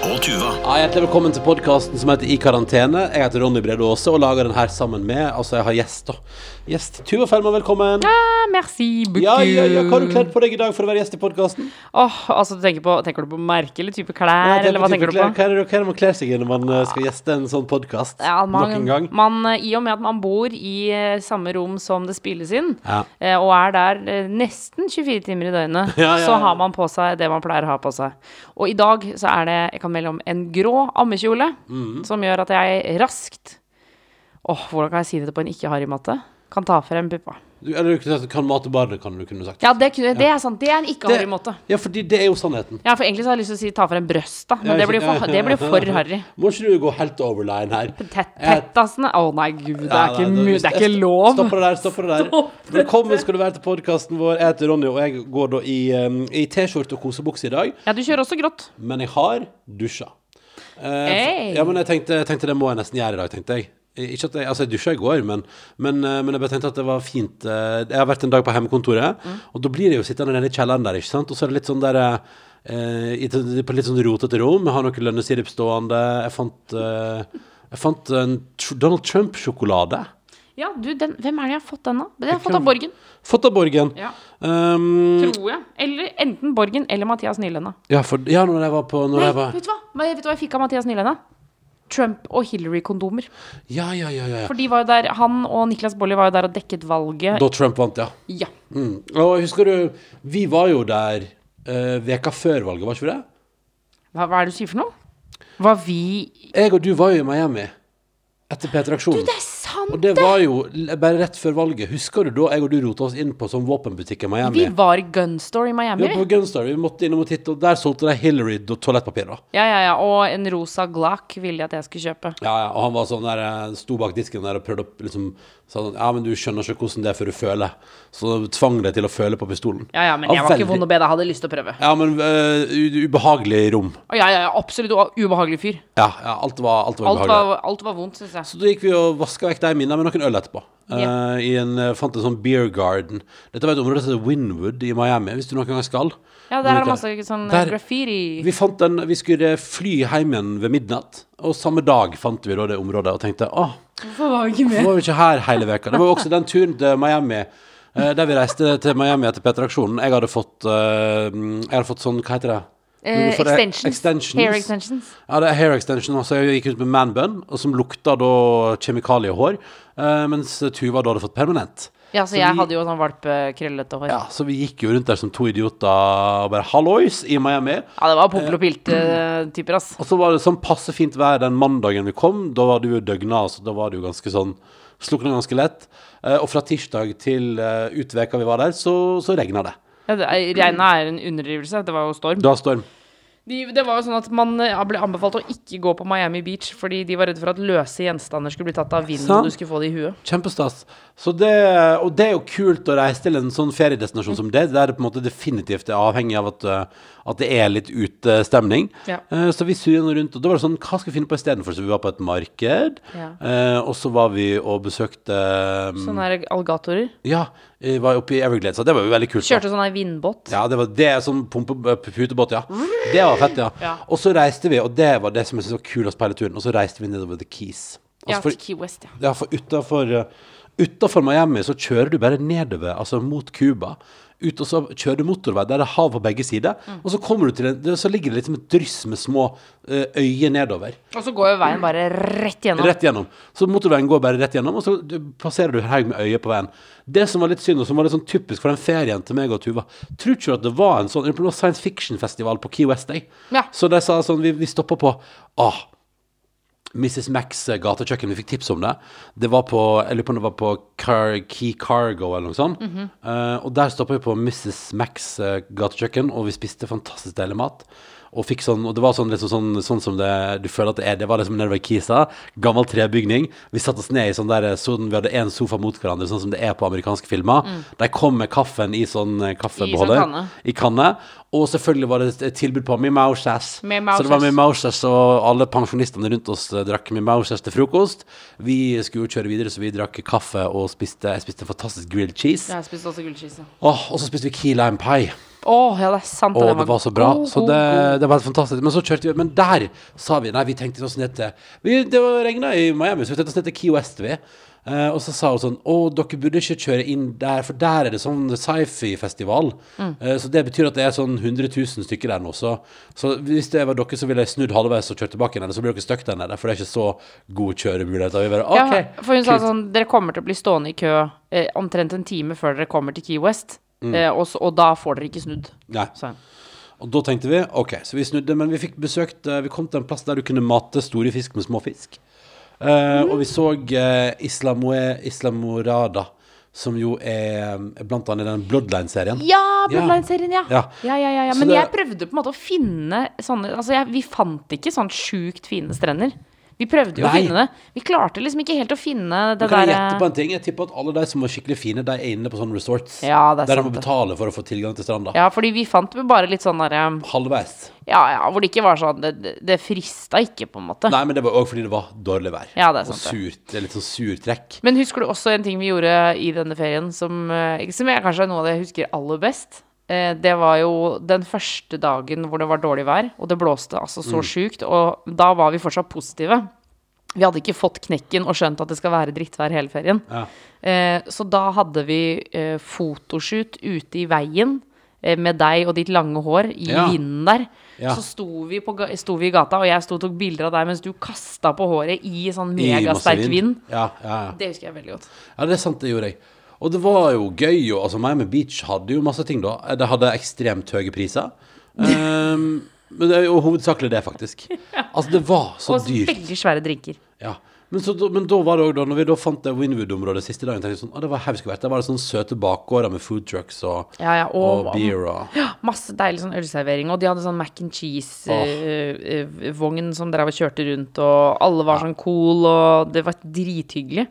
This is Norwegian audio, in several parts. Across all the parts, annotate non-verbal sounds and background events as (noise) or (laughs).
og Tuva. Ja, hjertelig velkommen til podkasten som heter I karantene. Jeg heter Ronny Brede Aase og lager den her sammen med Altså, jeg har gjest, da. Gjest Tuva Fellmann, velkommen. Ja, merci beaucoup. Ja, ja, ja, Hva har du kledd på deg i dag for å være gjest i podkasten? Åh, altså, du tenker, på, tenker du på merke eller type klær, eller hva tenker du på? Hva er det hva er det man kler seg i når man eh, skal gjeste en sånn podkast? Ja, Nok en gang. man, eh, I og med at man bor i eh, samme rom som det spilles inn, Ja. eh, og er der nesten 24 timer i døgnet, (laughs) Ja, ja, så har man på seg det man pleier å ha på seg. Og i dag så er det, jeg kan melde mellom en grå ammekjole, Mm. som gjør at jeg raskt Åh, hvordan kan jeg si dette på en ikke-harry-måte? Kan ta frem puppa. Du, eller du kunne sagt, kan mate barnet, kan du kunne sagt. Ja, det, kunne, det er sant. Det er en ikke-harry-måte. Ja, for det er jo sannheten. Ja, for egentlig så har jeg lyst til å si ta frem brøsta, men det blir for, det blir for (laughs) harry. Må ikke du gå helt overline her? Tett, tettasene Å nei, gud, det er ikke, det er ikke lov. Stopp det der. stopp det der Velkommen skal du være til podkasten vår. Jeg heter Ronny, og jeg går da i, um, i T-skjorte og kosebukse i dag. Ja, du kjører også grått. Men jeg har dusja. Eh, Hey. Ja, men jeg tenkte, tenkte det må jeg nesten gjøre i dag, tenkte jeg. Ikke at jeg, altså jeg dusja i går, men, men, eh, men jeg bare tenkte at det var fint. eh, Jeg har vært en dag på hjemmekontoret, Mm. og da blir det jo sittende nede i kjelleren der, ikke sant. Og så er det litt sånn der eh, På litt sånn rotete rom. Jeg har noe lønnesirup stående. Jeg fant, eh, jeg fant en Donald Trump-sjokolade. Ja, du, den, hvem er det jeg har fått den av? Den har jeg fått av Borgen, Fått av Borgen. Ja. Um, tror jeg. Eller enten Borgen eller Mathias Nylenda. ja, for, ja, når jeg var på Nei, jeg var, vet du hva? Vet du hva jeg fikk av Mathias Nylenda? Trump og Hillary-kondomer. Ja, ja, ja. ja, ja. For de var jo der, han og Niklas Bolli var jo der og dekket valget. Da Trump vant, ja. Ja. Mm. Og husker du, vi var jo der uh, veka før valget, var ikke vi det? Hva, hva er det du sier for noe? Var vi Jeg og du var jo i Miami etter P3-aksjonen. Det er sant! Og det var jo l- bare rett før valget. Husker du da jeg og du rota oss inn på sånn våpenbutikk i Miami? Vi var i Gunstore i Miami. Vi var på Gunstar, vi måtte innom og titte, og der solgte de Hillary do- toalettpapir. da Ja, ja, ja. Og en rosa Glock ville jeg at jeg skulle kjøpe. Ja, ja, og han var sånn der, eh, sto bak disken der og prøvde å liksom sa sånn, Ja, men du skjønner ikke hvordan det er før du føler. Så tvang deg til å føle på pistolen. Ja, ja, men jeg var ikke vond å be. Jeg hadde lyst til å prøve. Ja, men eh, u- ubehagelig rom. Å, ja, ja, ja, absolutt u- ubehagelig fyr. Ja, ja alt var, alt var Alt ubehagelig. var, alt var vondt, syns jeg. Så da gikk vi og vaska vekk de minnene med noen øl etterpå. Yeah. Uh, i en, eh, fant en sånn beer garden. Dette var et område som heter Winwood i Miami, hvis du noen gang skal. Ja, der er det masse sånn Der- graffiti. Vi fant en, vi skulle fly hjem igjen ved midnatt, og samme dag fant vi da det området og tenkte åh, Hvorfor var vi ikke hvorfor var vi ikke her hele veka? Det var jo også den turen til Miami eh, der vi reiste til Miami etter P3-aksjonen. Jeg hadde fått eh, Jeg hadde fått sånn, hva heter det? Eh, extensions. extensions. Hair extensions. Ja, det er hair extension. Altså, jeg gikk ut med manbun, som lukta da kjemikaliehår, eh, mens Tuva da hadde fått permanent. Ja, så, Så jeg vi- hadde jo sånn valpekrøllete hår. Ja, så vi gikk jo rundt der som to idioter og bare hallois i Miami. Ja, det var popel og pilt-typer, (clears throat) ass. Og så var det sånn passe fint vær den mandagen vi kom. Da var det jo døgna, så da var det jo ganske sånn Slukna ganske lett. Eh, og fra tirsdag til uh, ut veka vi var der, så, så regna det. Ja, Regnet er en underdrivelse. Det var jo storm. Det var storm. De, det var jo sånn at Man eh, ble anbefalt å ikke gå på Miami Beach fordi de var redde for at løse gjenstander skulle bli tatt av vinden, og du skulle få det i huet. Kjempestas. Så det, og det er jo kult å reise til en sånn feriedestinasjon som det, der det på en måte definitivt er avhengig av at, uh, at det er litt utestemning. Ja. Eh, så vi surra rundt, og da var det sånn Hva skal vi finne på istedenfor? Så vi var på et marked, Ja. eh, og så var vi og besøkte um, Sånne her alligatorer. Ja, vi var oppe i Everglades, og det var jo veldig kult. Kjørte sånn vindbåt. Ja, det var det sånn putebåt, ja. Det var fett, ja. Ja. Og så reiste vi, og det var det som jeg syntes var kulest på hele turen, og så reiste vi nedover The Keys. Ja, Altså, for, til Key West, ja. ja, for utafor Utafor Miami så kjører du bare nedover, altså mot Cuba. Ut, og så kjører du motorvei der det er hav på begge sider. Mm. Og så kommer du til en, så ligger det liksom et dryss med små eh, øyer nedover. Og så går jo veien bare rett gjennom. Rett gjennom. Så motorveien går bare rett gjennom, og så passerer du en haug med øyer på veien. Det som var litt synd, og som var litt sånn typisk for den ferien til meg og Tuva Tror ikke du at det var en sånn Det var science fiction-festival på Key West Day? Ja. Så de sa sånn Vi, vi stoppa på Åh, Mrs. Max eh, gatekjøkken, vi fikk tips om det. Det var på Jeg lurer på om det var på Car Key Cargo eller noe sånt. Eh, og der stoppa vi på Mrs. Max eh, gatekjøkken, og vi spiste fantastisk deilig mat. Og fikk sånn Og det var sånn, liksom sånn, sånn som det du føler at det er. Det var liksom nede ved Kisa. Gammel trebygning. Vi satte oss ned i sånn der sånn, Vi hadde én sofa mot hverandre, sånn som det er på amerikanske filmer. De kom med kaffen i sånn eh, kaffebeholder. sånn kanne. I kanne. Og selvfølgelig var det et tilbud på. Mimauses. Så det var mimauses, og alle pensjonistene rundt oss eh, drakk mimauses til frokost. Vi skulle jo kjøre videre, så vi drakk kaffe og spiste, jeg spiste fantastisk grilled cheese. Jeg spiste også gullcheese. Åh, og så spiste vi key lime pie. Å, ja, det er sant. Og det var så bra. god, Så det, det var helt fantastisk. Men så kjørte vi Men der sa vi Nei, vi tenkte oss ned til vi, Det var regna i Miami, så vi tenkte oss ned til Key West, vi. Uh, og så sa hun sånn Å, dere burde ikke kjøre inn der, for der er det sånn sci-fi-festival. Mm. Uh, så det betyr at det er sånn 100 000 stykker der nå. Så, så hvis det var dere, så ville jeg snudd halvveis og kjørt tilbake igjen. Så blir dere stuck der nede, for det er ikke så god kjøremulighet. Vi bare, Ja, for hun sa sånn Dere kommer til å bli stående i kø eh, omtrent en time før dere kommer til Key West. Mm. Eh, og, og da får dere ikke snudd. Nei. sa. Og da tenkte vi OK, så vi snudde, men vi fikk besøkt eh, Vi kom til en plass der du kunne mate store fisk med små fisk. Eh, Og vi så eh, Islamoe, Islamorada, som jo er er blant annet i den Bloodline-serien. Ja, Bloodline-serien, ja. Ja. Ja, ja, ja, ja. Men det- jeg prøvde på en måte å finne sånne Altså, jeg, vi fant ikke sånn sjukt fine strender. Vi prøvde jo å Nei. finne det. Vi klarte liksom ikke helt å finne det kan jeg gjette på en ting? Jeg tipper at alle de som var skikkelig fine, de er inne på sånne resorts. Ja, det er der de sant må det. betale for å få tilgang til stranda. Ja, fordi vi fant jo bare litt sånn derre Halvveis. Ja, ja, hvor det ikke var sånn Det, det, det frista ikke, på en måte. Nei, men det var òg fordi det var dårlig vær. Ja, det er sant, det. surt. Det er litt sånn surtrekk. Men husker du også en ting vi gjorde i denne ferien som, eh, som jeg kanskje er noe av det jeg husker aller best? Eh, Det var jo den første dagen hvor det var dårlig vær, og det blåste altså Mm. så sjukt. Og da var vi fortsatt positive. Vi hadde ikke fått knekken og skjønt at det skal være drittvær hele ferien. Ja. Eh, så da hadde vi eh, fotoshoot ute i veien eh, med deg og ditt lange hår i Ja. vinden der. Ja. Så sto vi, på, sto vi i gata, og jeg sto og tok bilder av deg mens du kasta på håret i sånn megasterk vind. Ja, ja, ja. Det husker jeg veldig godt. Ja, det er sant, det gjorde jeg. Og det var jo gøy. Og, altså, Miami Beach hadde jo masse ting, da. Det hadde ekstremt høye priser. Um, (laughs) men det er jo hovedsakelig det, faktisk. (laughs) Altså, det var så Og dyrt. veldig svære drinker. Ja. Men, så, men da var det også da Når vi da fant det Winwood-området siste dagen, tenkte jeg sånn Å, det var vært. Der var det sånne søte bakgårder med food trucks og, Ja, ja, og, og beer og masse deilig sånn ølservering. Og de hadde sånn mac and cheese-vogn som drev og kjørte rundt, og alle var sånn cool, og det var drithyggelig.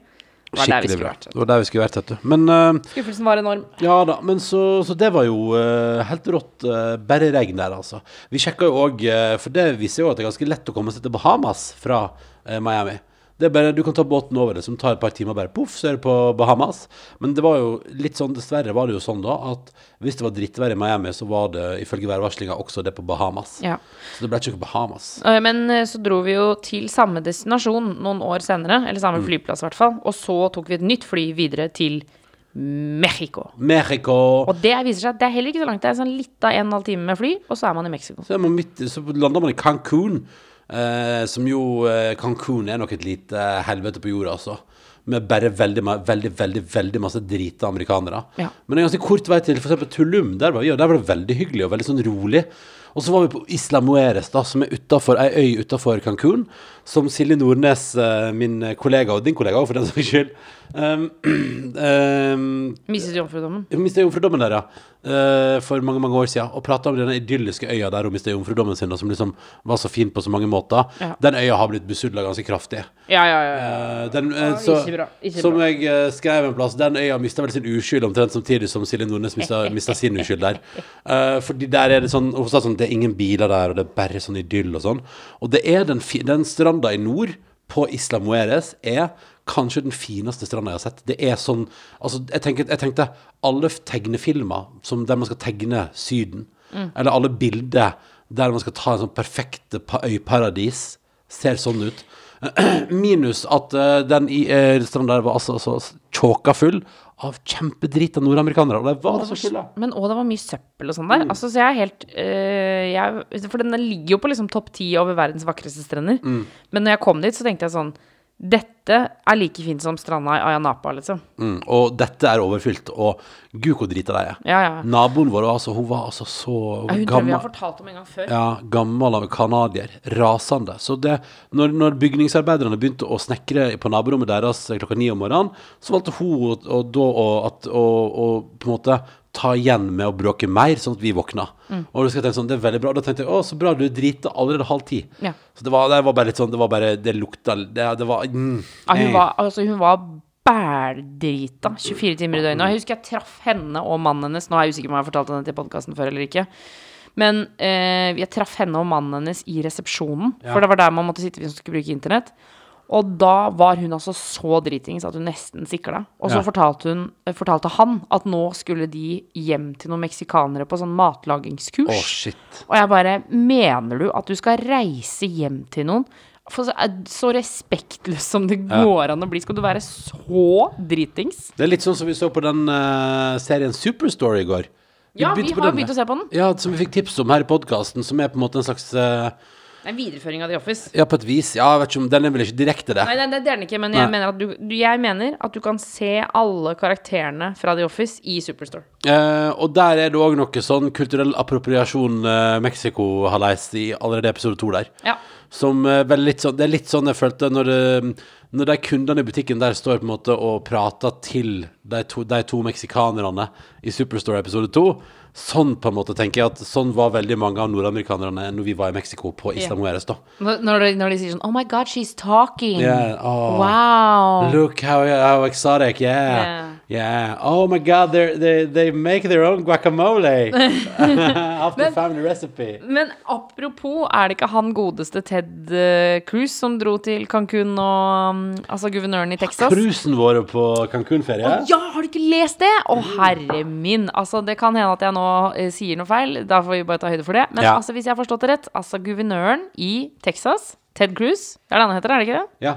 Det var der vi Skikkelig bra. Det var der vi skulle vært, vet du. Men eh, Skuffelsen var enorm. Ja da, men så, så det var jo uh, helt rått. Uh, bare regn der, altså. Vi sjekka jo òg, for det viser jo at det er ganske lett å komme seg til Bahamas fra eh, Miami. Det er bare, Du kan ta båten over det, som tar et par timer, bare poff, så er du på Bahamas. Men det var jo litt sånn, dessverre var det jo sånn da, at hvis det var drittvær i Miami, så var det ifølge værvarslinga også det på Bahamas. Ja. Så det ble ikke Bahamas. Men så dro vi jo til samme destinasjon noen år senere, eller Mm. samme flyplass i hvert fall, og så tok vi et nytt fly videre til Mexico. Mexico Og det viser seg at det er heller ikke så langt. Det er sånn litt av en halv time med fly, og så er man i Mexico. Så, man midt, så lander man i Cancún, eh, som jo eh, Cancún er nok et lite eh, helvete på jorda, altså. Med bare veldig, veldig, veldig veldig masse drita amerikanere. Ja. Men det er ganske kort vei til f.eks. Tulum. Der var, vi, og der var det veldig hyggelig og veldig sånn rolig. Og så var vi på Isla Mueres, da, som er utenfor, ei øy utafor Cancún. Som Silje Nordnes, eh, min kollega, og din kollega for den saks skyld um, um, (clears throat) Mistet jomfrudommen. hun jomfrudommen der, ja. Uh, for mange mange år siden. Og prata om denne idylliske øya der hun mistet jomfrudommen sin, og som liksom var så fin på så mange måter. Ja. Den øya har blitt besudla ganske kraftig. Ja, ja, ja. ja. Eh, den, Ja, så, ikke bra, ikke som bra. jeg skrev en plass, den øya mista vel sin uskyld omtrent samtidig som Silje Nordnes mista (laughs) sin uskyld der. Uh, fordi der er det sånn Hun sa sånn det er ingen biler der, og det er bare sånn idyll og sånn. Og det er den, den stranda i nord, på Isla Mueres, er kanskje den fineste stranda jeg har sett. Det er sånn Altså, jeg, tenker, jeg tenkte alle tegnefilmer som, der man skal tegne Syden, Mm. eller alle bilder der man skal ta en sånn perfekt øyparadis, ser sånn ut. (clears throat) Minus at uh, den i uh, stranda der var altså så tjåka full av kjempedrita nordamerikanere. Og det var så fulle. Men òg det var mye søppel og sånn der. Altså, så jeg er helt uh, jeg, For den ligger jo på liksom topp ti over verdens vakreste strender. Mm. Men når jeg kom dit, så tenkte jeg sånn Dette er like fint som stranda i Ayanapa, liksom. Mm, og dette er overfylt, og gud hvor drita de er. Ja, ja. Naboen vår altså, hun var altså så Ja, Hun tror vi har fortalt om en gang før. Ja, gammel av canadier. Rasende. Så det, når, når bygningsarbeiderne begynte å snekre på naborommet deres klokka ni om morgenen, så valgte hun å, da å, at, å på en måte ta igjen med å bråke mer, sånn at vi våkna. Og du skal tenke sånn, det er veldig bra. Da tenkte jeg å, så bra, du driter allerede halv ti. Ja. Så det var, det var bare litt sånn, det var bare, det lukta Det, det var mm, Ja, hun var, altså, hun var bældrita 24 timer i døgnet. Og jeg husker jeg traff henne og mannen hennes. Nå er jeg usikker på om jeg har fortalt henne til podkasten før eller ikke. Men eh, jeg traff henne og mannen hennes i resepsjonen. Ja. For det var der man måtte sitte hvis man skulle bruke internett. Og da var hun altså så dritings at hun nesten sikla. Og så Ja. fortalte, hun, eh, fortalte han at nå skulle de hjem til noen meksikanere på sånn matlagingskurs. Oh, shit. Og jeg bare Mener du at du skal reise hjem til noen? For så, eh, så respektløs som det går an å bli. Skal du være så dritings? Det er litt sånn som vi så på den uh, serien Superstory i går. Ja, vi har begynt å se på den. Ja, som vi fikk tips om her i podkasten, som er på en måte en slags er en videreføring av The Office. Ja, på et vis. Ja, jeg vet ikke om Den er vel ikke direkte det. Nei, nei, det er den ikke, men jeg Nei. mener, at du, du, jeg mener at du kan se alle karakterene fra The Office i Superstore. Eh, og der er det òg noe sånn kulturell appropriasjon Mexico Mexico-haleis i allerede episode to der. Ja. Som eh, vel litt sånn Det er litt sånn jeg følte når, det, når de kundene i butikken der står på en måte og prater til de to, de to meksikanerne i Superstore episode to. Sånn på en måte tenker jeg at sånn var veldig mange av nordamerikanerne når vi var i Mexico på Isla. Mujeres, da. Når, de, når de sier sånn Oh my God, she's talking. Yeah, oh. Wow. Look how, how exotic, yeah. Yeah. Yeah. Oh my god, they, they make their own guacamole. (laughs) After Men- family recipe. Men apropos, er det ikke han godeste Ted uh, Cruz som dro til Cancún og um, Altså guvernøren i Texas? Cruisen vår på Cancún-ferie. Ja, har du ikke lest det? Å, herre min. Altså, det kan hende at jeg nå eh, sier noe feil. Da får vi bare ta høyde for det. Men Ja. altså, hvis jeg har forstått det rett, altså guvernøren i Texas, Ted Cruz, det er det han heter, er det ikke det? Ja.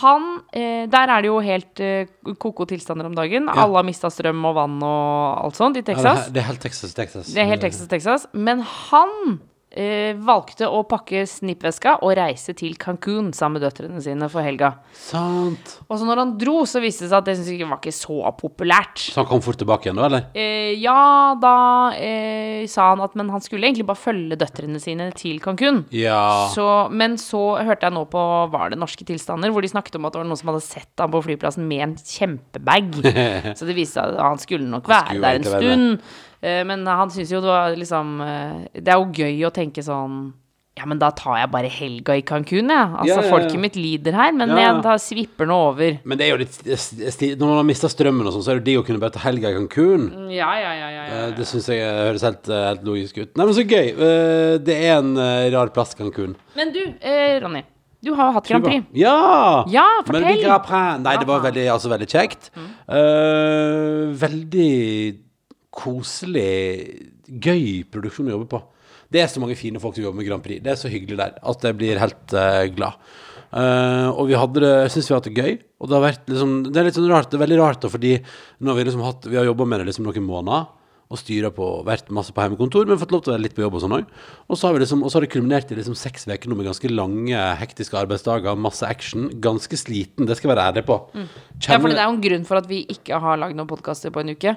Han eh, Der er det jo helt eh, ko-ko tilstander om dagen. Alle har mista strøm og vann og alt sånt i Ja, det, Texas. er- det er helt Texas, Texas. Det er helt Texas, Texas. Men han eh, valgte å pakke snippveska og reise til Cancún sammen med døtrene sine for helga. Sant. Og så når han dro, så viste det seg at det synes jeg var ikke så populært. Så han kom fort tilbake igjen, da, eller? Eh, ja, da eh, sa han at men han skulle egentlig bare følge døtrene sine til Cancún. Ja. Så, men så hørte jeg nå på Var det norske tilstander, hvor de snakket om at det var noen som hadde sett ham på flyplassen med en kjempebag. (laughs) så det viste seg at han skulle nok være skulle der en være stund. Eh, men han syns jo det var liksom eh, Det er jo gøy å tenke sånn ja, men da tar jeg bare helga i Cancún, jeg. Altså, Ja, ja, folket mitt lider her, men jeg da svipper nå over. Men det er jo litt Når man har mista strømmen og sånn, så er det digg å kunne bare ta helga i Cancún. Ja, ja, ja, ja. Eh, Det syns jeg høres helt, eh, helt logisk ut. Nei, men så gøy. Eh, Det er en eh, rar plass, Cancún. Men du, eh, Ronny. Du har hatt Grand Prix. Ja! Ja, fortell. vi Grand Prix. Nei, det var veldig, altså, veldig kjekt. Eh, veldig koselig, gøy produksjon å jobbe på. Det er så mange fine folk som jobber med Grand Prix. Det er så hyggelig der at jeg blir helt uh, glad. Uh, og vi hadde det, syns vi har hatt det gøy. Og det har vært liksom Det er litt sånn rart, det er veldig rart, da, fordi nå har vi liksom hatt Vi har jobba med det liksom noen måneder. Og styra på, vært masse på hjemmekontor, men fått lov til å være litt på jobb og sånn òg. Og så har vi liksom, og så har det kulminert i liksom seks uker nå med ganske lange, hektiske arbeidsdager, masse action. Ganske sliten, det skal jeg være ærlig på. Mm. Ja, for det er jo en grunn for at vi ikke har lagd noen podkaster på en uke.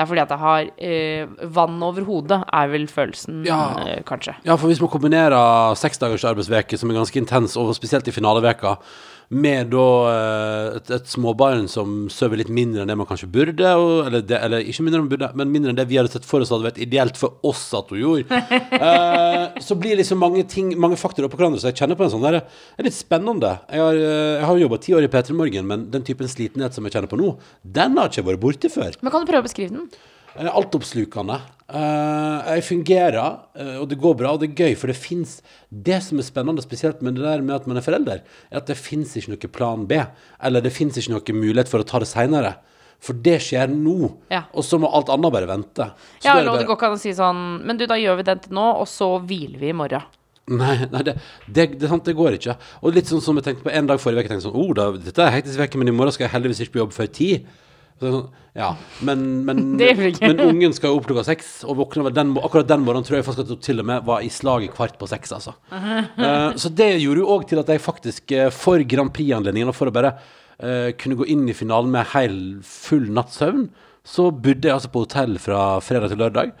Det er fordi at jeg har eh, vann over hodet, er vel følelsen, Ja. eh, kanskje. Ja, for hvis man kombinerer seks dagers arbeidsveke, som er ganske intens, og spesielt i finaleveka, med da eh, et, et småbarn som sover litt mindre enn det man kanskje burde, og, eller, det, eller ikke mindre enn man burde, men mindre enn det vi hadde sett for oss hadde vært ideelt for oss at hun gjorde, (laughs) eh, så blir liksom mange ting, mange faktorer på hverandre, så jeg kjenner på en sånn der, det er litt spennende. Jeg har, eh, jeg har jo jobbet ti år i P3 Morgen, men den typen slitenhet som jeg kjenner på nå, den har ikke vært borte før. Men kan du prøve å beskrive den? Eh, Altoppslukende. Eh, jeg fungerer, eh, og det går bra, og det er gøy, for det fins Det som er spennende, spesielt med det der med at man er forelder, er at det fins ikke noe plan B. Eller det fins ikke noe mulighet for å ta det seinere. For det skjer nå, Ja. og så må alt annet bare vente. Så Ja, er eller det det går ikke an å si sånn Men du, da gjør vi den til nå, og så hviler vi i morgen. Nei, nei det, det, det, det går ikke. Og litt sånn som jeg tenkte på en dag forrige uke, sånn oh, da, dette er hektisk uke, men i morgen skal jeg heldigvis ikke på jobb før ti. Sånn, ja, men, men, (laughs) men ungen skal jo opp klokka seks, og den, akkurat den morgenen tror jeg faktisk at hun til og med var i slaget kvart på seks, altså. Uh, (laughs) så det gjorde jo òg til at jeg faktisk, eh, for Grand Prix-anledningen, og for å bare uh, kunne gå inn i finalen med hel, full natts søvn, så bodde jeg altså på hotell fra fredag til lørdag,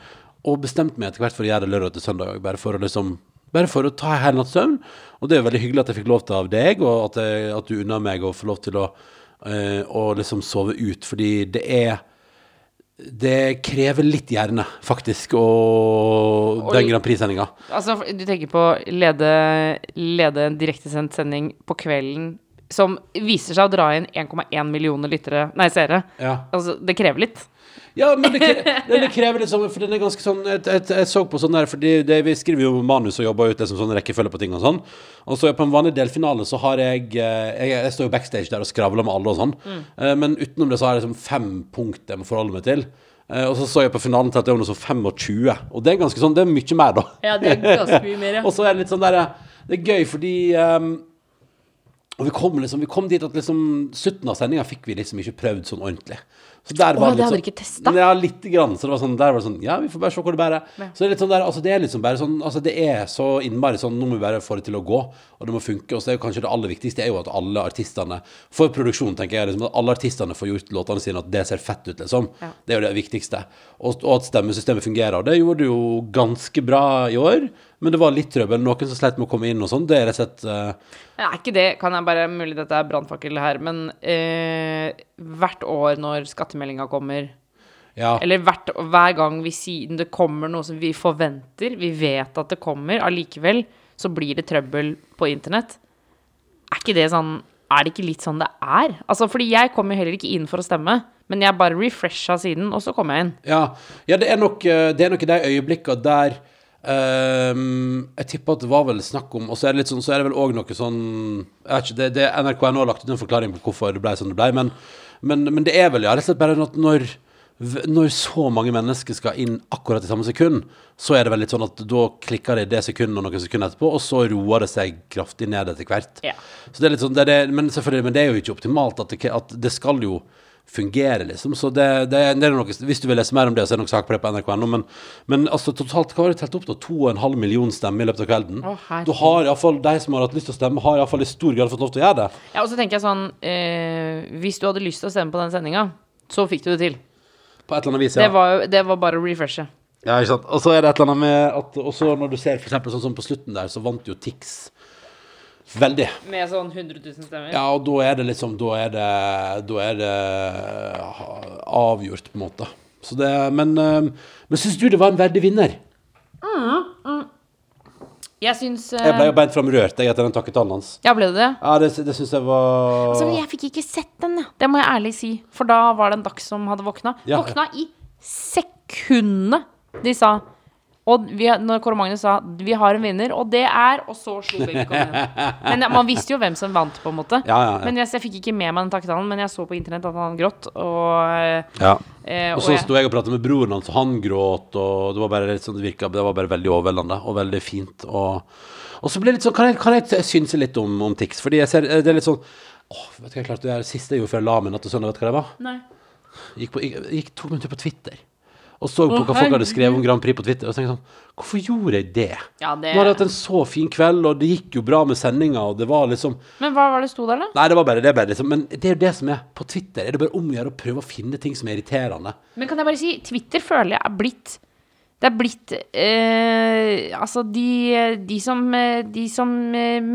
og bestemte meg etter hvert for å gjøre det lørdag til søndag òg, bare for å liksom bare for å ta en hel natts søvn. Og det er jo veldig hyggelig at jeg fikk lov til av deg, og at, jeg, at du unna meg å få lov til å, eh, å liksom sove ut, fordi det er det krever litt hjerne, faktisk, og Og- den Grand Prix-sendinga. Altså, du tenker på lede, lede en direktesendt sending på kvelden som viser seg å dra inn 1,1 millioner lyttere, nei, seere. Ja. Altså, det krever litt. Ja, men det, kre det, krever sånn For den er ganske sånn Jeg, jeg, jeg så på sånn der Fordi det, vi skriver jo manus og jobber ut det som sånn rekkefølge på ting og sånn. Og så på en vanlig delfinale så har jeg eh, Jeg, jeg står jo backstage der og skravler med alle og sånn. Mm. Men utenom det så har jeg liksom fem punkt jeg må forholde meg til. Eh, Og så så jeg på finalen til at det var noe sånn 25. Og det er ganske sånn Det er mye mer, da. Ja, det er ganske mye mer, ja. (laughs) Og så er det litt sånn der Det er gøy fordi um, Og vi kom liksom Vi kom dit at liksom Slutten av sendinga fikk vi liksom ikke prøvd sånn ordentlig. Så der var Åh, det litt hadde sånn- ikke testet? Ja, lite grann. Så det var sånn, der var det sånn Ja, vi får bare se hvor det bærer. Ja. Så det er litt sånn der Altså, det er liksom bare sånn Altså, det er så innmari sånn Nå må vi bare få det til å gå, og det må funke. Og så er jo kanskje det aller viktigste er jo at alle artistene For produksjon, tenker jeg, liksom at alle artistene får gjort låtene sine, at det ser fett ut, liksom. Ja. Det er jo det viktigste. Og, og at stemmesystemet fungerer. Og det gjorde det jo ganske bra i år. Men det var litt trøbbel. Noen som sleit med å komme inn og sånn. Det er rett og slett eh, Er ikke det, kan jeg bare, mulig dette er brannfakkel her, men uh, hvert år når skattemeldinga kommer, Ja. eller hvert, hver gang vi sier det kommer noe som vi forventer, vi vet at det kommer, allikevel så blir det trøbbel på internett. Er ikke det sånn Er det ikke litt sånn det er? Altså, fordi jeg kom jo heller ikke inn for å stemme, men jeg bare refresha siden, og så kom jeg inn. Ja, ja det, er nok, eh, det er nok i de øyeblikkene der ehm, Jeg tipper at det var vel snakk om Og så er det sånn Så er det vel òg noe sånn ikke, det, det NRK har lagt ut en forklaring på hvorfor det ble som det ble, men, men, men det er vel ja, rett og slett bare at når når så mange mennesker skal inn akkurat i samme sekund, så er det vel litt sånn at da klikker det i det sekundet og noen sekunder etterpå, og så roer det seg kraftig ned etter hvert. Ja. Så det er litt sånn, det er det, men selvfølgelig, men det er jo ikke optimalt at det, at det skal jo fungere, liksom. Så det, det, det er noe, hvis du vil lese mer om det, så er det nok sak på det på nrk.no. Men, men altså totalt, hva har det telt opp da? 2,5 millioner stemmer i løpet av kvelden. Å, da har iallfall de som har hatt lyst til å stemme, har iallfall i stor grad fått lov til å gjøre det. Ja, og så tenker jeg sånn eh, Hvis du hadde lyst til å stemme på den sendinga, så fikk du det til. På et eller annet vis, Det ja. var, jo- det var bare å refreshe. ja ikke sant? Og så er det et eller annet med at Og så når du ser for eksempel sånn som på slutten der, så vant jo Tix veldig. Med sånn 100 000 stemmer. Ja, og da er det liksom Da er det, da er det eh, avgjort, på en måte. Så det, men eh, men syns du det var en verdig vinner? Jeg syns uh, Jeg ble jo beint fram rørt jeg, etter den takketallen hans. Ja, ble det det? Ja, det, det syns jeg var Altså, jeg fikk ikke sett den. Det må jeg ærlig si. For da var det en dag som hadde våkna. Ja, våkna i sekundene de sa Og vi, når Kåre Magnus sa 'vi har en vinner', og det er Og så slo igjen. Men man visste jo hvem som vant, på en måte. Ja, ja, ja. Men jeg, jeg fikk ikke med meg den takketalen, men jeg så på internett at han gråt. Og, ja. eh, Og så sto jeg og pratet med broren hans, han gråt, og det var bare sånn, det virket, det var bare veldig overveldende, og veldig fint, og, og så ble det litt sånn, kan jeg, kan jeg synse litt om, om Tix, fordi jeg ser, det er litt sånn, åh, vet du hva jeg klarte, det det siste jeg gjorde før jeg la meg natt til søndag, vet du hva det var? Nei. Gikk på, gikk, gikk, tok meg en tur på Twitter, og så på hva folk hadde skrevet om Grand Prix på Twitter, og så tenkte jeg sånn, hvorfor gjorde jeg det? Ja, det Nå hadde jeg hatt en så fin kveld, og det gikk jo bra med sendinga, og det var liksom, Men hva var det sto der, da? nei, det var bare det, bare liksom, men det er jo det som er, på Twitter er det bare om å gjøre å prøve å finne ting som er irriterende. Men kan jeg bare si, Twitter føler jeg er blitt Det er blitt eh, Altså, de, de som, eh, de som eh,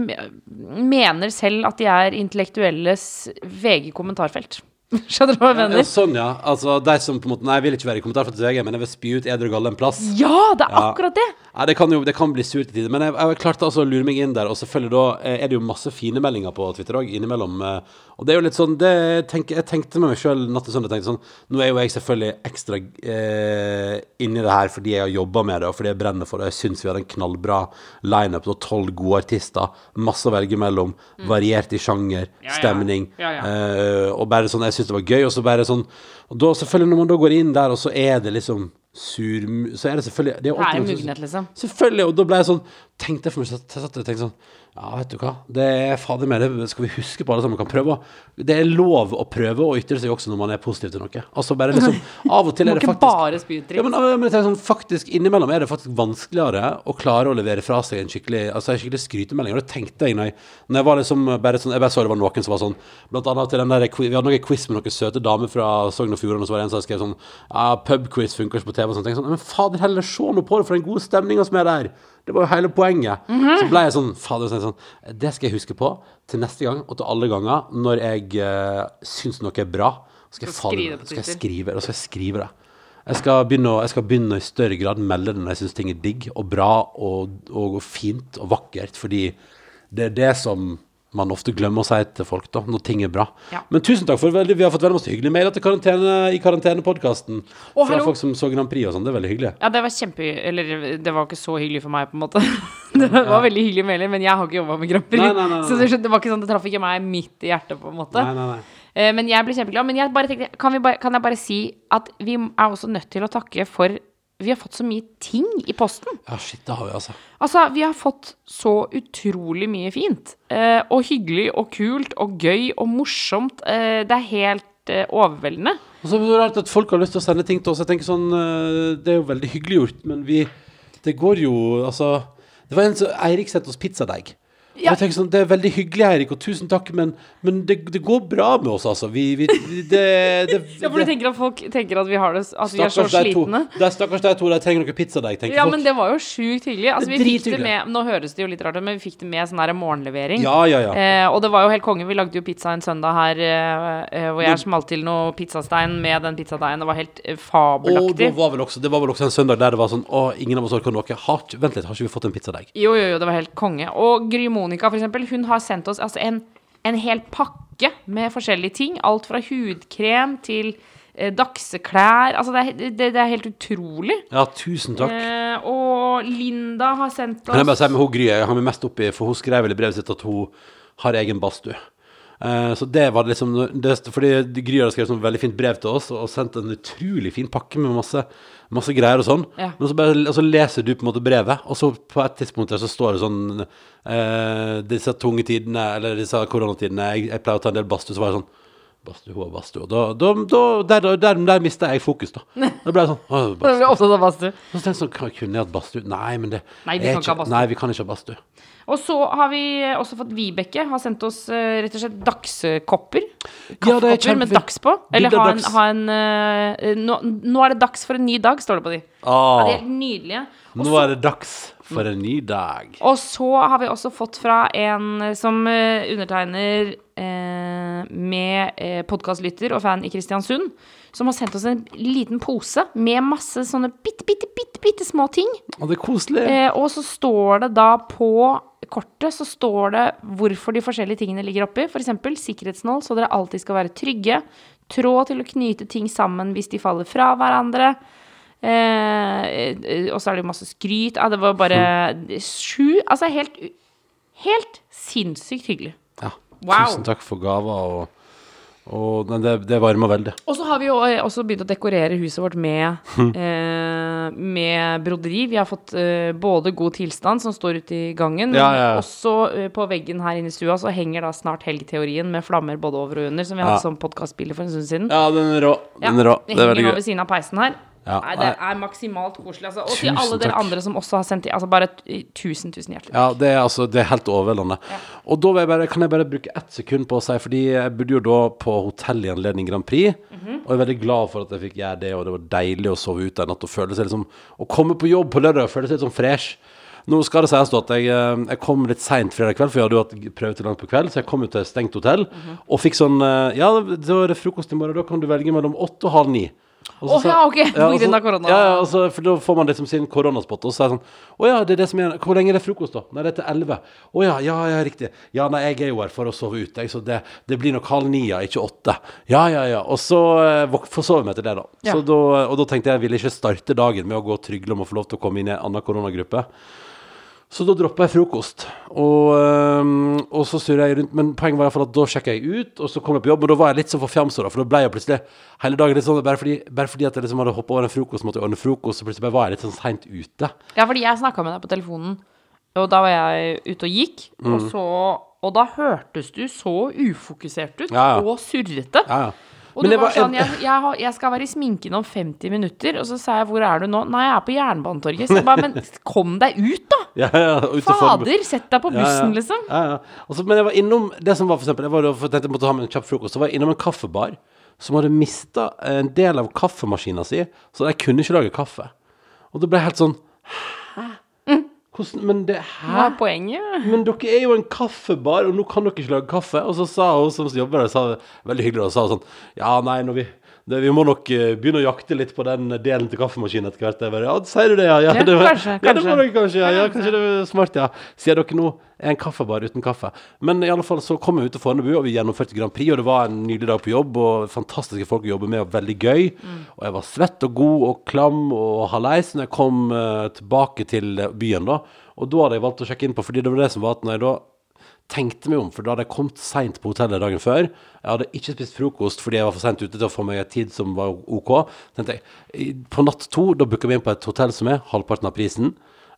mener selv at de er intellektuelles VG-kommentarfelt. (laughs) Skjønner du hva jeg Ja, sånn, ja. Altså, de som på en måte Nei, jeg vil ikke være i kommentarfeltet til VG, men jeg vil spy ut edru galle en plass. Ja, det er Ja. akkurat det! Ja, det kan jo det kan bli surt i tider, men jeg, jeg klarte altså å lure meg inn der. Og selvfølgelig da eh, er det jo masse fine meldinger på Twitter òg, innimellom. eh, Og det er jo litt sånn det, jeg, tenkte med meg sjøl natt til søndag tenkte sånn Nå er jo jeg selvfølgelig ekstra eh, inni det her fordi jeg har jobba med det, og fordi jeg brenner for det. Jeg syns vi har en knallbra lineup og tolv gode artister. Masse å velge mellom. Variert i sjanger, Mm. Ja, ja. stemning. Ja. eh, og bare sånn Jeg syns det var gøy, og så bare sånn Og da selvfølgelig, når man da går inn der, og så er det liksom sur Så er det selvfølgelig Det er, er mugnet, liksom. Selvfølgelig, og da ble jeg sånn Tenkte jeg for meg, så jeg satt og tenkte sånn Ja, vet du hva, det er fader meg det Skal vi huske på alle sammen kan prøve Det er lov å prøve å ytre seg også når man er positiv til noe. Altså bare liksom (laughs) Av og til er må det ikke faktisk bare spy ut ja, dritt. men, men jeg tenker sånn, faktisk Innimellom er det faktisk vanskeligere Å klare å levere fra seg en skikkelig Altså en skikkelig skrytemelding. Og det tenkte jeg når jeg, når jeg var liksom bare sånn Jeg bare så det var noen som var sånn Blant annet til den der Vi hadde noen quiz med noen søte damer fra Sogn og Fjordane Og så var det en som skrev sånn Ja, pubquiz funker ikke på TV og sånn Tenkte sånn Men fader heller, se nå på det For den gode stemninga som er der Det var jo hele poenget. Så ble jeg sånn Fader, så sånn Det skal jeg huske på Til neste gang Og til alle ganger Når jeg uh, Synes noe er bra. Skal jeg, skal jeg skrive det Og så skal jeg skrive det? Jeg skal begynne, jeg skal begynne i større grad melde det når jeg syns ting er digg og bra og, og fint og vakkert, fordi det er det som man ofte glemmer å si til folk da, når ting er bra. Ja. Men tusen takk for veldig, vi har fått veldig masse hyggelige mailer til karantene, i karantenepodkasten. Fra hallo. folk som så Grand Prix og sånn. Det er veldig hyggelig. Ja, det var kjempe... Eller det var ikke så hyggelig for meg, på en måte. (laughs) Det var veldig hyggelige mailer, men jeg har ikke jobba med Grand Prix. Nei, nei, nei. Så det, var ikke sånn, det traff ikke meg midt i hjertet, på en måte. Nei, nei, nei. Eh, Men jeg ble kjempeglad. Men jeg bare tenkte, kan, vi bare, kan jeg bare si at vi er også nødt til å takke for Vi har fått så mye ting i posten. Ja, shit, det har vi altså. Altså, vi har fått så utrolig mye fint. Eh, og hyggelig og kult og gøy og morsomt. Eh, det er helt eh, overveldende. Og så er det rart at folk har lyst til å sende ting til oss. Jeg tenker sånn, eh, Det er jo veldig hyggelig gjort, men vi Det går jo Altså Det var en som Eirik sendte oss pizzadeig. Ja. Jeg tenker sånn, Det er veldig hyggelig, Eirik, og tusen takk, men, men det, det går bra med oss, altså. Vi, vi det, det, (laughs) Ja, for du tenker at folk tenker at vi har det At vi er så to. slitne? Det er stakkars de to, de trenger noe pizzadeig, tenker Ja, folk. men det var jo sjukt hyggelig. Altså, vi fikk det med Nå høres det jo litt rart ut, men vi fikk det med sånn her morgenlevering. Ja, ja, ja. Eh, og det var jo helt konge. Vi lagde jo pizza en søndag her eh, eh, hvor jeg smalt til noe pizzastein med den pizzadeigen. Det var helt fabelaktig. Og det var, vel også, det var vel også en søndag der det var sånn Å, ingen av oss orker noe. Har, vent litt, har ikke vi fått en pizzadeig? Jo, jo, jo, det var helt konge. Og Gry Monica, for eksempel, hun har sendt oss altså, en, en hel pakke med forskjellige ting. Alt fra hudkrem til eh, dagseklær. Altså, det er, det, det er helt utrolig. Ja, tusen takk. Eh, og Linda har sendt Kan jeg bare oss si med hun Gry, jeg har meg mest oppi, for hun skrev vel i brevet sitt at hun har egen badstue. Eh, så det var liksom det, Fordi Gry hadde skrevet sånn veldig fint brev til oss og sendt en utrolig fin pakke med masse, masse greier og sånn. Ja. Men så, bare, og så leser du på en måte brevet, og så på et tidspunkt der så står det sånn eh, Disse tunge tidene, eller disse koronatidene, jeg, jeg pleier å ta en del badstue, så var jeg sånn Badstue, hun bastu badstue. Og da, da, da, der, der, der mista jeg fokus, da. (laughs) Da ble jeg sånn å, badstue. av badstue. Så tenkte jeg sånn, kunne jeg hatt badstue? Nei, men det Nei, vi kan ikke. Nei, vi kan ikke ha badstue. Og så har vi også fått Vibeke har sendt oss eh, rett og slett dagskopper. Ja, er Kaffekopper med dags på. Eller ha en, ha en uh, nå, nå er det dags for en ny dag, står det på de. Ja, Ah, de er helt nydelige. Og nå så- er det dags for en ny dag. Og så har vi også fått fra en som eh, undertegner uh, med uh, podkastlytter og fan i Kristiansund, som har sendt oss en liten pose med masse sånne bitte, bitte, bitte, bitte små ting. Og det er koselig. Eh, og så står det da på kortet så står det hvorfor de forskjellige tingene ligger oppi. F.eks. sikkerhetsnål, så dere alltid skal være trygge. Tråd til å knyte ting sammen hvis de faller fra hverandre. Eh, og så er det masse skryt. Ja, det var bare sju Altså helt, helt sinnssykt hyggelig. Ja. Wow. Tusen takk for gaver, og, og det, det varmer veldig. Og så har vi jo eh, også begynt å dekorere huset vårt med, (laughs) eh, med broderi. Vi har fått eh, både god tilstand, som står ute i gangen, men Ja, ja, ja. også eh, på veggen her inne i stua så henger da snart helgeteorien med flammer både over og under, som vi hadde som podkastbilde for en stund siden. Ja, den er rå. Den er rå. det Det er veldig henger nå ved siden av peisen her. Ja, Nei, det er maksimalt koselig. Altså. Og til alle dere takk. andre som også har sendt i Altså bare tusen, tusen hjertelig. takk. Ja, det er, altså, det er helt overveldende. Og da jeg bare, kan jeg bare bruke ett sekund på å si, fordi jeg bodde jo da på hotell i anledning Grand Prix, Mhm. og jeg er veldig glad for at jeg fikk gjøre det, og det var deilig å sove ute en natt og føle seg liksom Å komme på jobb på lørdag og føle seg litt sånn fresh. Nå skal det sies at jeg, eh, jeg kom litt seint fredag kveld, for jeg hadde jo hatt prøve til langt på kveld, så jeg kom jo til et stengt hotell, Mhm. og fikk sånn eh, Ja, da er det frokost i morgen, da kan du velge mellom åtte og halv ni. Å oh, ja, ok, (laughs) på og grunn av korona. Ja, ja, altså, for da får man liksom sin koronaspot, og så er det sånn Å ja, det er det som er Hvor lenge er det frokost, da? Nei, det er til elleve. Å ja, ja, ja, riktig. Ja, nei, jeg er jo her for å sove ute, jeg, så det, det blir nok halv ni, ja, ikke åtte. Ja, ja, ja. Og så eh, forsov jeg meg til det, da. Ja. Så da. Og da tenkte jeg jeg ville ikke starte dagen med å gå og trygle om å få lov til å komme inn i en annen koronagruppe. Så da droppa jeg frokost. Og, øhm, og så surra jeg rundt. Men poenget var i hvert fall at da sjekka jeg ut, og så kom jeg på jobb. Og da var jeg litt så forfjamsa, for da ble jeg plutselig hele dagen litt sånn Bare fordi, bare fordi at jeg liksom hadde hoppa over en frokost, måtte jeg ordne frokost, så plutselig bare var jeg litt sånn seint ute. Ja, fordi jeg snakka med deg på telefonen, og da var jeg ute og gikk, Mm. og så Og da hørtes du så ufokusert ut, Ja, ja. og surrete. Ja, ja. Og Men du var var- sånn jeg, jeg, har- 'Jeg skal være i sminken om 50 minutter.' Og så sa jeg 'Hvor er du nå?' 'Nei, jeg er på Jernbanetorget.' Så jeg bare 'Men kom deg ut, da!' (laughs) Ja, ja, Fader, sett deg på ja. bussen, liksom. Ja, ja. Og men jeg var innom det som var for eksempel Jeg var for jeg måtte ha med en kjapp frokost. Så var jeg innom en kaffebar som hadde mista en del av kaffemaskina si, så de kunne ikke lage kaffe. Og det ble helt sånn? Hvordan Men det Hva er poenget? Men dere er jo en kaffebar, og nå kan dere ikke lage kaffe. Og så sa hun som jobber der, sa veldig hyggelig, og sa sånn Ja, nei, når vi, det, vi må nok eh, begynne å jakte litt på den delen til kaffemaskinen etter hvert. Bare, ja, sier du det, ja? Ja, det, kanskje, Ja, det må dere kanskje, ja, ja, kanskje det er smart, ja. Sier dere nå er en kaffebar uten kaffe. Men i alle fall så kom vi ut til Fornebu, og vi gjennomførte Grand Prix, og det var en nydelig dag på jobb, og fantastiske folk å jobbe med, og veldig gøy. Og jeg var svett og god og klam og haleis når jeg kom uh, tilbake til byen da. Og da hadde jeg valgt å sjekke inn på, fordi det var det som var at når jeg da tenkte meg om, for da hadde jeg kommet seint på hotellet dagen før. Jeg hadde ikke spist frokost fordi jeg var for seint ute til å få meg en tid som var OK. tenkte jeg, På natt to da booker vi inn på et hotell som er halvparten av prisen.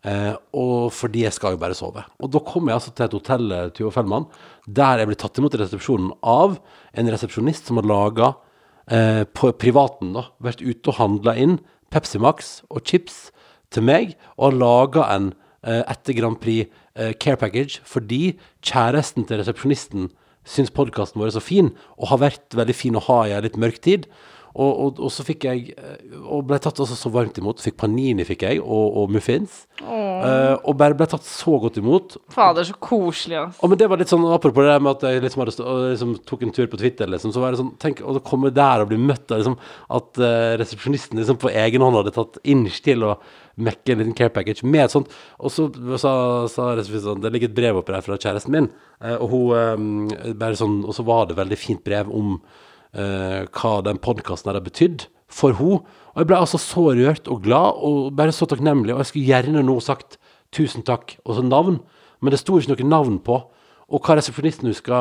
Eh, og fordi jeg skal jo bare sove. Og da kom jeg altså til et hotell eh, Tuva Fellmann, der jeg ble tatt imot i resepsjonen av en resepsjonist som har laga eh, på privaten, da, vært ute og handla inn Pepsi Max og chips til meg, og har laga en etter Grand Prix eh, care package fordi kjæresten til resepsjonisten syns podkasten vår er så fin, og har vært veldig fin å ha i en litt mørk tid. Og, og, og så fikk jeg eh, Og ble tatt altså så varmt imot. Fikk panini, fikk jeg, og, og muffins. Uh, og bare ble tatt så godt imot. Fader, så koselig, ass. Og men det var litt sånn Apropos det der med at jeg liksom, hadde liksom tok en tur på Twitter, liksom, så var det sånn tenk, å komme der og bli møtt av liksom, at uh, resepsjonisten liksom på egen hånd hadde tatt inch til å mekke en liten care package med et sånt. Og så sa, sa sånn Det ligger et brev oppi der fra kjæresten min, eh, og hun eh, bare sånn Og så var det veldig fint brev om eh, hva den podkasten hadde betydd for henne. Og jeg ble altså så rørt og glad og bare så takknemlig, og jeg skulle gjerne nå sagt tusen takk og så navn, men det sto ikke noe navn på. Og hva resepsjonisten huska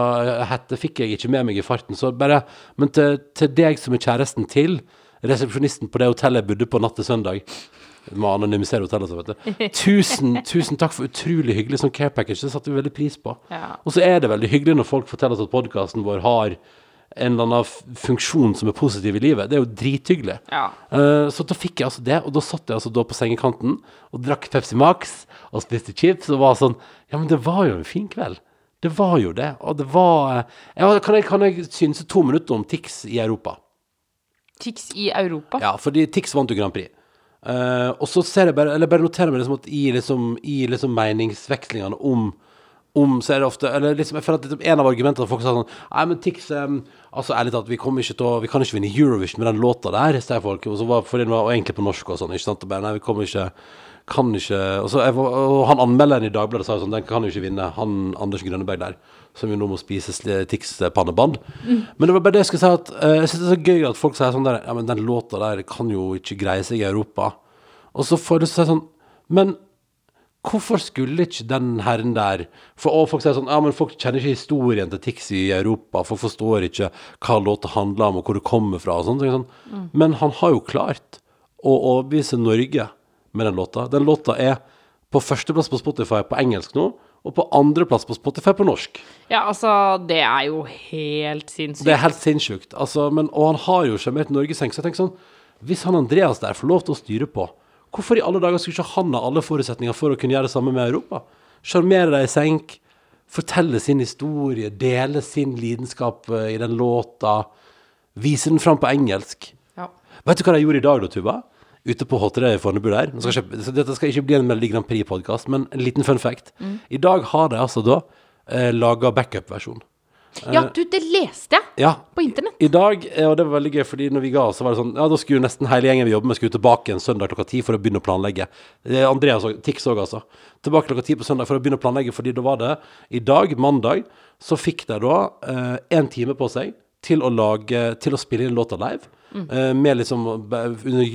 hette, fikk jeg ikke med meg i farten. Så bare, men til, til deg som er kjæresten til resepsjonisten på det hotellet jeg bodde på natt til søndag må anonymisere hotellet, så vet du. Tusen, tusen takk for utrolig hyggelig sånn care package. Det satte vi veldig pris på. Ja. Og så er det veldig hyggelig når folk forteller oss at podkasten vår har en eller annen funksjon som er positiv i livet. Det er jo drithyggelig. Ja. Uh, så da fikk jeg altså det, og da satt jeg altså da på sengekanten og drakk Pepsi Max og spiste chips og var sånn Ja, men det var jo en fin kveld. Det var jo det. Og det var eh, ja, Kan jeg, kan jeg synse to minutter om Tix i Europa? Tix i Europa. Ja, fordi Tix vant jo Grand Prix. Eh, og så ser jeg bare Eller bare noterer meg liksom at i liksom, i liksom meningsvekslingene om om, så er det ofte Eller liksom, jeg føler at liksom, en av argumentene folk sa sånn Nei, men Tix um, Altså, ærlig talt, vi kommer ikke til å Vi kan ikke vinne Eurovision med den låta der, sier folk. Og så var fordi den var egentlig på norsk og sånn, ikke sant. Og bare, nei, vi kommer ikke Kan ikke Og så jeg, og han anmelderen i Dagbladet sa jo sånn Den kan jo ikke vinne. Han Anders Grønneberg der, som jo nå må spise sl- Tix-pannebånd. Men det var bare det jeg skulle si, at eh, jeg syns det er så gøy at folk sier sånn der Ja, men den låta der kan jo ikke greie seg i Europa. Og så får jeg lyst til å si sånn Men hvorfor skulle ikke den herren der For og folk sier sånn Ja, men folk kjenner ikke historien til Tix i Europa. Folk forstår ikke hva låta handler om, og hvor det kommer fra. og sånn, sånn. Men han har jo klart å overbevise Norge med den låta. Den låta er på førsteplass på Spotify på engelsk nå, og på andreplass på Spotify på norsk. Ja, altså, det er jo helt sinnssykt. Det er helt sinnssykt. Altså, men, og han har jo sjarmert Norgeseng. Så jeg tenker sånn Hvis han Andreas der får lov til å styre på, hvorfor i alle dager skulle ikke han ha alle forutsetninger for å kunne gjøre det samme med Europa? Sjarmere deg i senk, fortelle sin historie, dele sin lidenskap eh, i den låta, vise den fram på engelsk. Ja. Vet du hva de gjorde i dag, da, Tuva? Ute på H3 i Fornebu der. Skal kjøpe, så dette skal ikke bli en Melodi Grand Prix-podkast, men en liten fun fact. I dag har de altså da eh, laga backup-versjon. ja, du, det leste jeg Ja, på internett. i dag, eh, og det var veldig gøy, fordi når vi ga oss, så var det sånn Ja, da skulle nesten hele gjengen vi jobber med, skulle tilbake en søndag klokka ti for å begynne å planlegge. Eh, Andreas og Tix òg, altså. Tilbake klokka ti på søndag for å begynne å planlegge, fordi da var det I dag, mandag, så fikk de da én time på seg til å lage Til å spille inn låta live. Eh, med liksom under,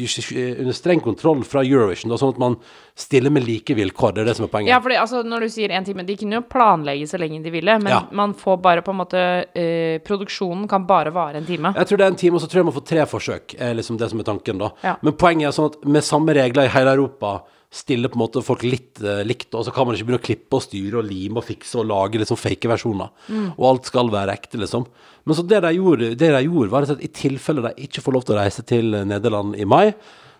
under streng kontroll fra Eurovision, da, sånn at man stiller med like vilkår. Det er det som er poenget. Ja, fordi altså, når du sier én time De kunne jo planlegge så lenge de ville, men Ja. man får bare på en måte eh, Produksjonen kan bare vare en time. Jeg tror det er en time, og så tror jeg man får tre forsøk. er liksom det som er tanken da. Ja. Men poenget er sånn at med samme regler i hele Europa stiller på en måte folk litt eh, likt, og så kan man ikke begynne å klippe og styre og lime og fikse og lage liksom fake versjoner. Og alt skal være ekte, liksom. Men så det de gjorde, det de gjorde var at i tilfelle de ikke får lov til å reise til eh, Nederland i mai,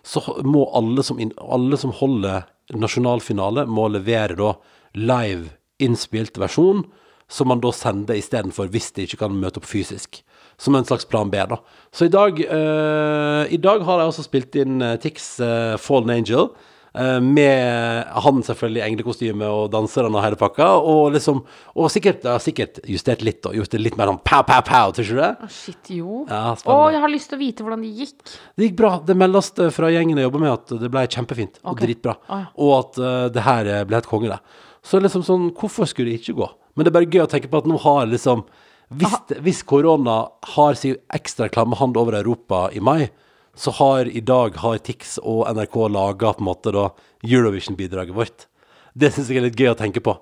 så må alle som, inn, alle som holder nasjonalfinale, må levere da live innspilt versjon som man da sender istedenfor hvis de ikke kan møte opp fysisk. Som en slags plan B, da. Så i dag, uh, i dag har jeg også spilt inn uh, Tix uh, Fallen Angel. Eh, med han selvfølgelig i englekostyme og danserne og hele pakka. Og liksom Og sikkert, ja, sikkert justert litt og gjort det litt mer sånn pow, pow, pow, tror du det? Å, shit, jo. Ja, Å, jeg har lyst til å vite hvordan det gikk. Det gikk bra. Det meldes fra gjengen jeg jobber med, at det ble kjempefint og Ok. dritbra. Å, ja. Og at uh, det her ble helt konge, det. Så liksom sånn, hvorfor skulle det ikke gå? Men det er bare gøy å tenke på at nå har liksom Hvis, hvis korona har sin ekstra klamme hand over Europa i mai, så har i dag har Tix og NRK laga på en måte da Eurovision-bidraget vårt. Det syns jeg er litt gøy å tenke på.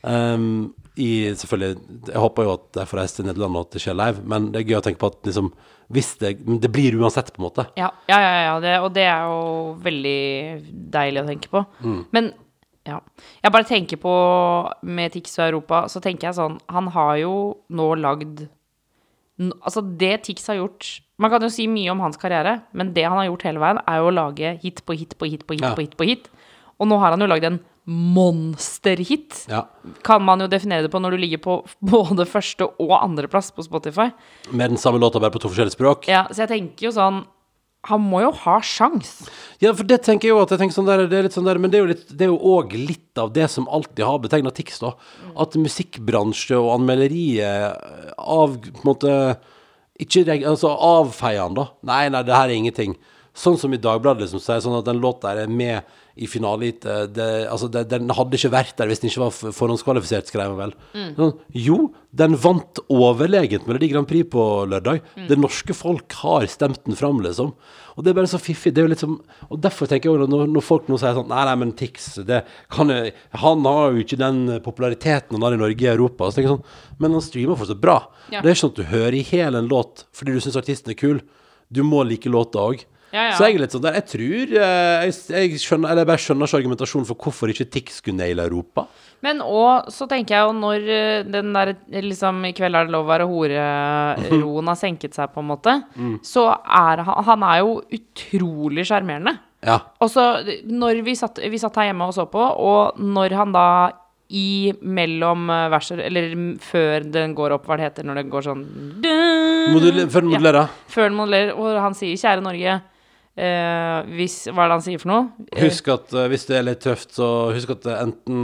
Um, i selvfølgelig Jeg håper jo at jeg får reise til Nederland og at det skjer live, men det er gøy å tenke på at liksom hvis det, det blir uansett, på en måte. Ja, ja, ja, ja det, og det er jo veldig deilig å tenke på. Mm. Men ja. Jeg bare tenker på med Tix og Europa, så tenker jeg sånn Han har jo nå lagd Altså, det Tix har gjort Man kan jo si mye om hans karriere, men det han har gjort hele veien, er jo å lage hit på hit på hit på hit Ja. på hit på hit. Og nå har han jo lagd en monsterhit. Ja. Kan man jo definere det på når du ligger på (laughs) både første og andreplass på Spotify. Med den samme låta, bare på to forskjellige språk. Ja, så jeg tenker jo sånn Han må jo ha sjans. Ja, for det tenker jeg jo at jeg tenker sånn der, det er litt sånn der, men det er jo litt, òg litt av det som alltid har betegna Tix, da. At musikkbransje og anmelderiet av på en måte Ikke altså avfeier han, da. Nei, nei, det her er ingenting. Sånn som i Dagbladet, liksom, så er det sånn at den låta er med i finaleheat. eh, det- Altså, det, den hadde ikke vært der hvis den ikke var forhåndskvalifisert, skrev han vel. Mm. jo, den vant overlegent Melodi Grand Prix på lørdag. Det norske folk har stemt den fram, liksom. Og det er bare så fiffig. Det er jo liksom Og derfor tenker jeg også når, når folk nå sier sånn Nei, nei, men Tix, det kan jo Han har jo ikke den populariteten han har i Norge og Europa. Så tenker jeg sånn Men han streamer fortsatt bra. Ja. Det er ikke sånn at du hører i hjel en låt fordi du syns artisten er kul. Du må like låta òg. Ja, ja. Så jeg er litt sånn der Jeg tror eh, jeg, jeg skjønner Eller jeg bare skjønner ikke argumentasjonen for hvorfor ikke Tix skulle naile Europa. Men òg så tenker jeg jo når eh, den der liksom i kveld er det lov å være hore-roen har senket seg, på en måte, så er han Han er jo utrolig sjarmerende. Ja. Og så når vi satt, vi satt her hjemme og så på, og når han da i mellom eh, verser, eller før den går opp, hva det heter når det går sånn Modul, før den Ja. Før den modellerer, og han sier 'Kjære Norge', eh, hvis Hva er det han sier for noe? Eh, Husk at eh, hvis det er litt tøft, så husk at det enten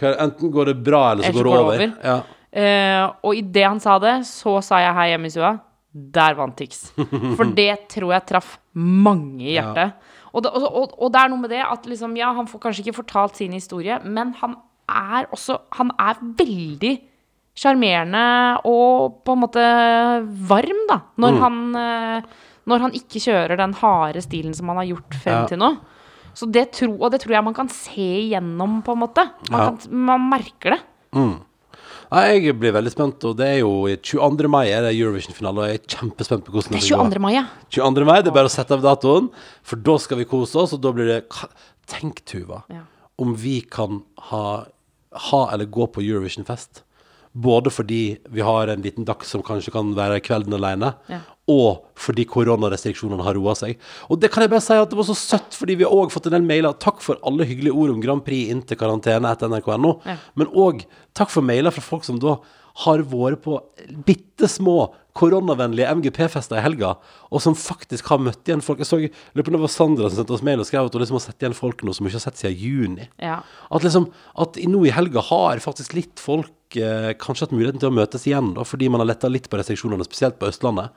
hva Enten går det bra, eller så går det over. Ja. Eh, og idet han sa det, så sa jeg her hjemme i stua Der vant Tix. (laughs) For det tror jeg traff mange i hjertet. Og, det, og, og, og det er noe med det at liksom, ja, han får kanskje ikke fortalt sin historie, men han er også Han er veldig sjarmerende og på en måte varm, da. Når, Mm. han, eh, når han ikke kjører den harde stilen som han har gjort frem Ja. til nå. Så det tro, og det tror jeg man kan se igjennom, på en måte. Man, Ja. kan, man merker det. Nei, jeg blir veldig spent, og det er jo i 22. mai er det Eurovision-finale, og jeg er kjempespent på hvordan Det det er går. 22. mai, ja. 22. mai, det er bare å sette av datoen, for da skal vi kose oss, og da blir det Tenk, Tuva, Ja. om vi kan ha, ha eller gå på Eurovision-fest. Både fordi vi har en liten dag som kanskje kan være kvelden alene, Ja. Og fordi koronarestriksjonene har roa seg. Og det kan jeg bare si at det var så søtt, fordi vi har òg fått en del mailer. Takk for alle hyggelige ord om Grand Prix inn til karantene etter nrk.no. Ja. Men òg takk for mailer fra folk som da har vært på bitte små koronavennlige MGP-fester i helga, og som faktisk har møtt igjen folk. Jeg så, det var Sandra som sendte oss mail og skrev at hun liksom har sett igjen folk nå som hun ikke har sett siden juni. ja. At liksom, at nå i helga har faktisk litt folk eh, kanskje hatt muligheten til å møtes igjen, da, fordi man har letta litt på restriksjonene, spesielt på Østlandet.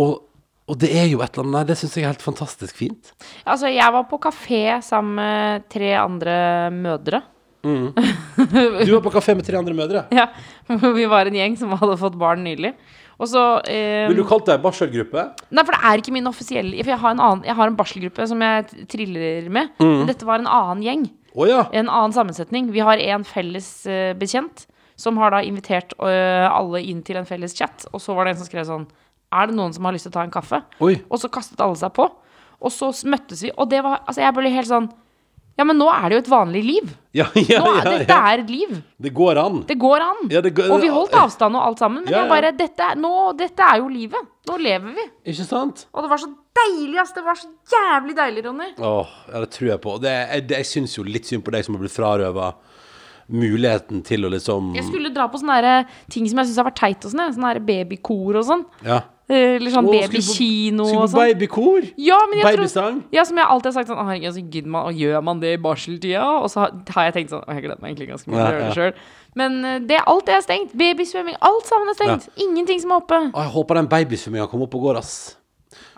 Og, og det er jo et eller annet Nei, det syns jeg er helt fantastisk fint. Altså, jeg var på kafé sammen med tre andre mødre. (laughs) Du var på kafé med tre andre mødre. Ja, (laughs) Vi var en gjeng som hadde fått barn nylig. Og så eh, Vil du kalt det ei barselgruppe? Nei, for det er ikke min offisielle For jeg har en, annen, jeg har en barselgruppe som jeg triller med. Mm. Men dette var en annen gjeng. Oh, ja. En annen sammensetning. Vi har en felles eh, bekjent som har da invitert eh, alle inn til en felles chat. Og så var det en som skrev sånn Er det noen som har lyst til å ta en kaffe? Oi. Og så kastet alle seg på. Og så møttes vi, og det var Altså, jeg ble helt sånn Ja, men nå er det jo et vanlig liv. Ja, ja, Nå er, ja, dette er et liv. Det går an. Det går an. Ja, det går- og vi holdt avstand og alt sammen. Men Ja, jeg bare dette nå, dette er jo livet. Nå lever vi. Ikke sant? Og det var så deilig, ass. Det var så jævlig deilig, Ronny. Åh, ja, det tror jeg på. Det, jeg, det, jeg syns jo litt synd på deg som har blitt frarøva muligheten til å liksom Jeg skulle dra på sånne der ting som jeg syns har vært teit og sånn. Sånne babykor og sånn. Ja. Eh, Eller sånn skulle du babykino og sånn. babykor? Ja, men jeg tror Babysang? Ja, som jeg alltid har sagt sånn Herregud, så gidder man, og gjør man det i barseltida? Og så har har jeg tenkt sånn Jeg gleder meg egentlig ganske mye til å gjøre det ja. sjøl. Men eh, det, alt det er stengt. Babysvømming, alt sammen er stengt. Ingenting som er oppe. Å, jeg håper den babysvømminga kommer opp og går, ass.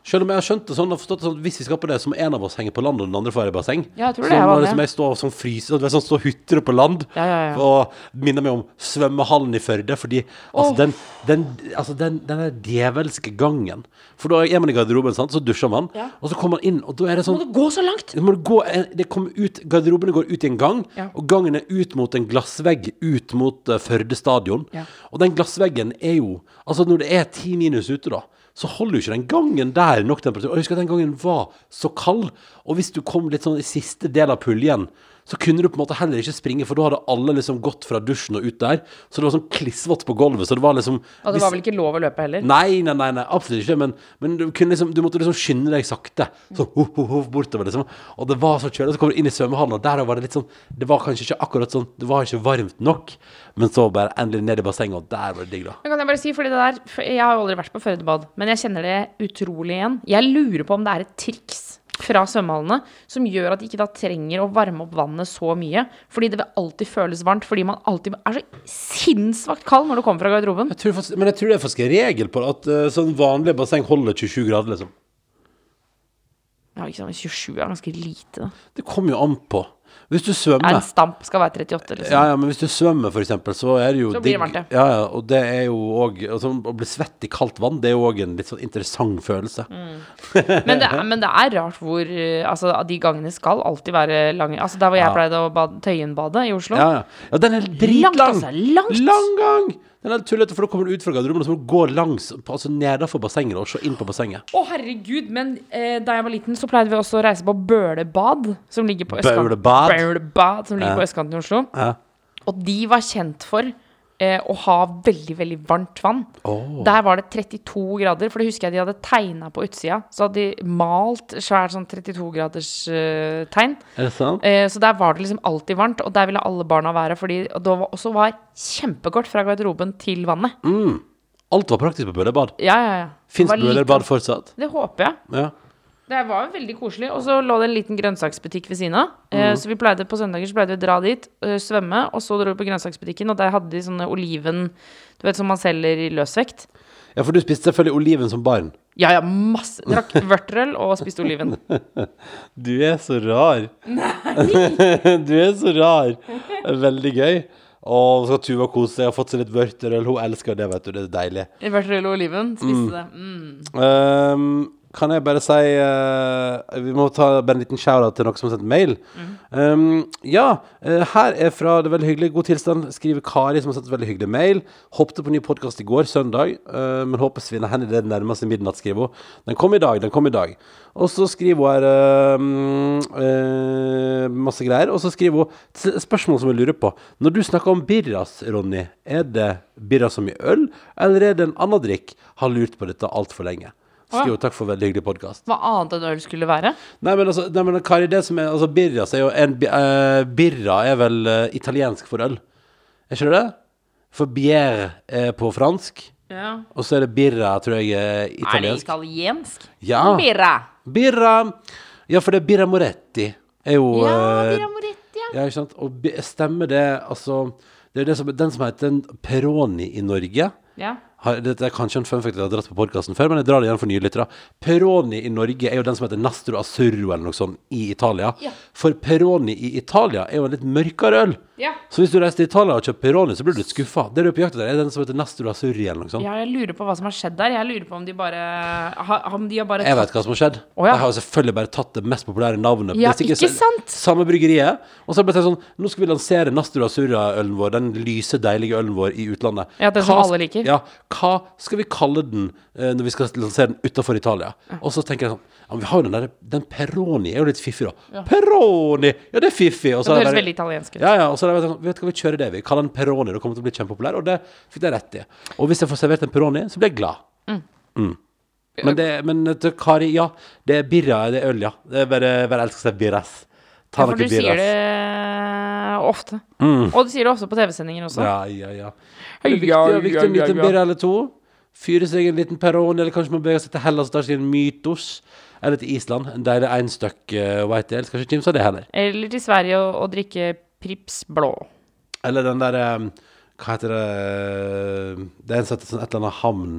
Selv om jeg har skjønt det sånn, har forstått det sånn at hvis vi skal på det, så må en av oss henge på land, og den andre får være i basseng. Ja, jeg tror det er jeg liksom jeg stå sånn fryse, sånn, du sånn, stå og hutre på land. Ja, ja, ja. Og minner meg om svømmehallen i Førde, fordi altså, oh. den, den, altså, den, den der djevelske gangen For da er man i garderoben, sant, så dusjer man, Ja. og så kommer man inn, og da er det sånn Må du gå så langt? Må må gå, en- det kommer ut, Garderobene går ut i en gang, Ja. og gangen er ut mot en glassvegg ut mot uh, Førde stadion. Ja. Og den glassveggen er jo Altså, når det er ti minus ute, da, så holder jo ikke den gangen der nok temperatur. Og jeg husker at den gangen var så kald, og hvis du kom litt sånn i siste del av puljen, så kunne du på en måte heller ikke springe, for da hadde alle liksom gått fra dusjen og ut der. Så det var sånn klissvått på gulvet, så det var liksom Og det var vel ikke lov å løpe heller? Nei, nei, nei, nei, absolutt ikke. Men, men du, liksom, du måtte liksom skynde deg sakte. Sånn ho, ho, ho, bortover, liksom. Og det var så kjølig. Så kom du inn i svømmehallen, og der var det litt sånn Det var kanskje ikke akkurat sånn Det var ikke varmt nok. Men så bare endelig ned i bassenget, og der var det digg, da. Men kan jeg bare si, fordi det der Jeg har jo aldri vært på Førdebad, men jeg kjenner det utrolig igjen. Jeg lurer på om det er et triks fra svømmehallene som gjør at de ikke da trenger å varme opp vannet så mye. Fordi det vil alltid føles varmt, fordi man alltid er så sinnssvakt kald når du kommer fra garderoben. Jeg tror men jeg tror det er faktisk en regel på det, at uh, sånn vanlig basseng holder 27 grader, liksom. Ja, ikke sant, 27 er ganske lite, da. Det kommer jo an på. Hvis du svømmer En stamp skal være 38, liksom. Ja, ja, men hvis du svømmer, eksempel, så er det jo Så blir det varmt, ja. Ja, ja, og det er jo òg altså, Å bli svett i kaldt vann, det er jo òg en litt sånn interessant følelse. Mm. Men, det er, men det er rart hvor eh, Altså, de gangene skal alltid være lange. Altså, der hvor jeg Ja. pleide å bade Tøyenbadet i Oslo. Ja, ja. ja den er dritlang! Langt, altså, langt. Lang gang! Den er tullete, for da kommer du ut fra garderoben, og så må du gå langs, altså nedenfor bassenget, og se inn på bassenget. Å, herregud, men eh, da jeg var liten, så pleide vi også å reise på Bølebad, som ligger på østkanten. Bølebad? Bølebad, som ligger Ja. på østkanten i Oslo. Ja. Og de var kjent for eh, å ha veldig, veldig varmt vann. Oh. Der var det 32 grader, for det husker jeg de hadde tegna på utsida. Så hadde de malt svært sånn 32-graders eh, tegn. Er det sant? Eh, så der var det liksom alltid varmt, og der ville alle barna være, fordi og det var, også var kjempekort fra garderoben til vannet. Mm. Alt var praktisk på Bølerbad. Ja, ja, ja. Fins Bølerbad fortsatt? Det håper jeg. Ja. Det var veldig koselig. Og så lå det en liten grønnsaksbutikk ved siden av. Mm. Så vi pleide på søndager så pleide vi å dra dit, eh, svømme, og så dro vi på grønnsaksbutikken, og der hadde de sånne oliven Du vet som man selger i løsvekt? ja, for du spiste selvfølgelig oliven som barn. Ja, ja, masse. Drakk (laughs) vørterøl og spiste oliven. (laughs) Du er så rar. (laughs) du er så rar. Veldig gøy. Og så skal Tuva kose seg, og fått seg litt vørterøl. Hun elsker det, vet du. Det er deilig. Vørterøl og oliven. Spiste det. Mm. Ehm, kan jeg bare si uh, Vi må ta bare en liten shout-out til noen som har sendt mail. Ehm, ja, uh, her er fra Det veldig hyggelig. God tilstand, skriver Kari, som har sendt veldig hyggelig mail. Hoppet på ny podkast i går, søndag, uh, men håper svinner hen i det nærmeste midnatt, skriver hun. Den kom i dag, den kom i dag. Og så skriver hun her masse greier. Og så skriver hun spørsmål som jeg lurer på. Når du snakker om birras, Ronny, er det birras som i øl, eller er det en annen drikk? Har lurt på dette altfor lenge. Skriver takk for veldig hyggelig podkast. Hva annet enn øl skulle være? Nei, men altså, nei, men Kari, det som er Altså, Birra er jo en eh, Birra er vel eh, italiensk for øl. Er ikke det det? For bier er på fransk, Ja. og så er det birra, tror jeg, er Er det italiensk. italiensk? Ja. Birra. Birra Ja, for det er birra moretti. Er jo Ja, eh, birra moretti, ja. Ja, ikke sant? Og bi- stemmer det Altså, det er det som, den som heter en Peroni i Norge. ja. Dette er kanskje en fun fact jeg har dratt på podkasten før, men jeg drar det igjen for nye lyttere. Peroni i Norge er jo den som heter Nastro Azzurro eller noe sånt i Italia. Ja. For Peroni i Italia er jo en litt mørkere øl. Ja. Så hvis du reiser til Italia og kjøper Peroni, så blir du litt skuffa. Det du er på jakt etter, er den som heter Nastro Azzurri eller noe sånt. Ja, jeg lurer på hva som har skjedd der. Jeg lurer på om de bare har, Om de har bare Jeg vet hva som har skjedd. Oh, ja. De har jo selvfølgelig bare tatt det mest populære navnet. Ja, ikke sant? Samme bryggeriet. Og så har det blitt sånn Nå skal vi lansere Nastro Azzurra-ølen vår, den lyse, deilige ølen vår i utlandet. Ja, den som alle liker. Ja. Hva skal vi kalle den eh, når vi skal lansere den utafor Italia? Og så tenker jeg sånn Ja, vi har jo den der Den Peroni er jo litt fiffig, da. Peroni! Ja, det er fiffig. Og så Det høres veldig italiensk ut. Ja, ja, og så er det sånn, vet du hva, vi kjører det, vi kaller den Peroni, det kommer til å bli kjempepopulær, og det fikk jeg rett i. Og hvis jeg får servert en Peroni, så blir jeg glad. Mm. Men, det, men Kari, ja, det er birra, det er øl, ja. Det er bare, bare elsker seg birras. Ta Ja, noe birras. du sier det ofte. Og du sier det også på TV-sendinger også. Ja, ja, ja. Det er viktig, ja, viktig ja, å nyte ja, en ja. birra eller to fyre seg en liten Peroni, eller kanskje man beveger seg til Hellas og tar seg en Mytos. Eller til Island. En deilig einstøkk uh, white ale. Skal ikke kimse av det heller. Eller til Sverige og, og drikke Prips blå. Eller den der um, Hva heter det Det er en sånn et eller annet havn.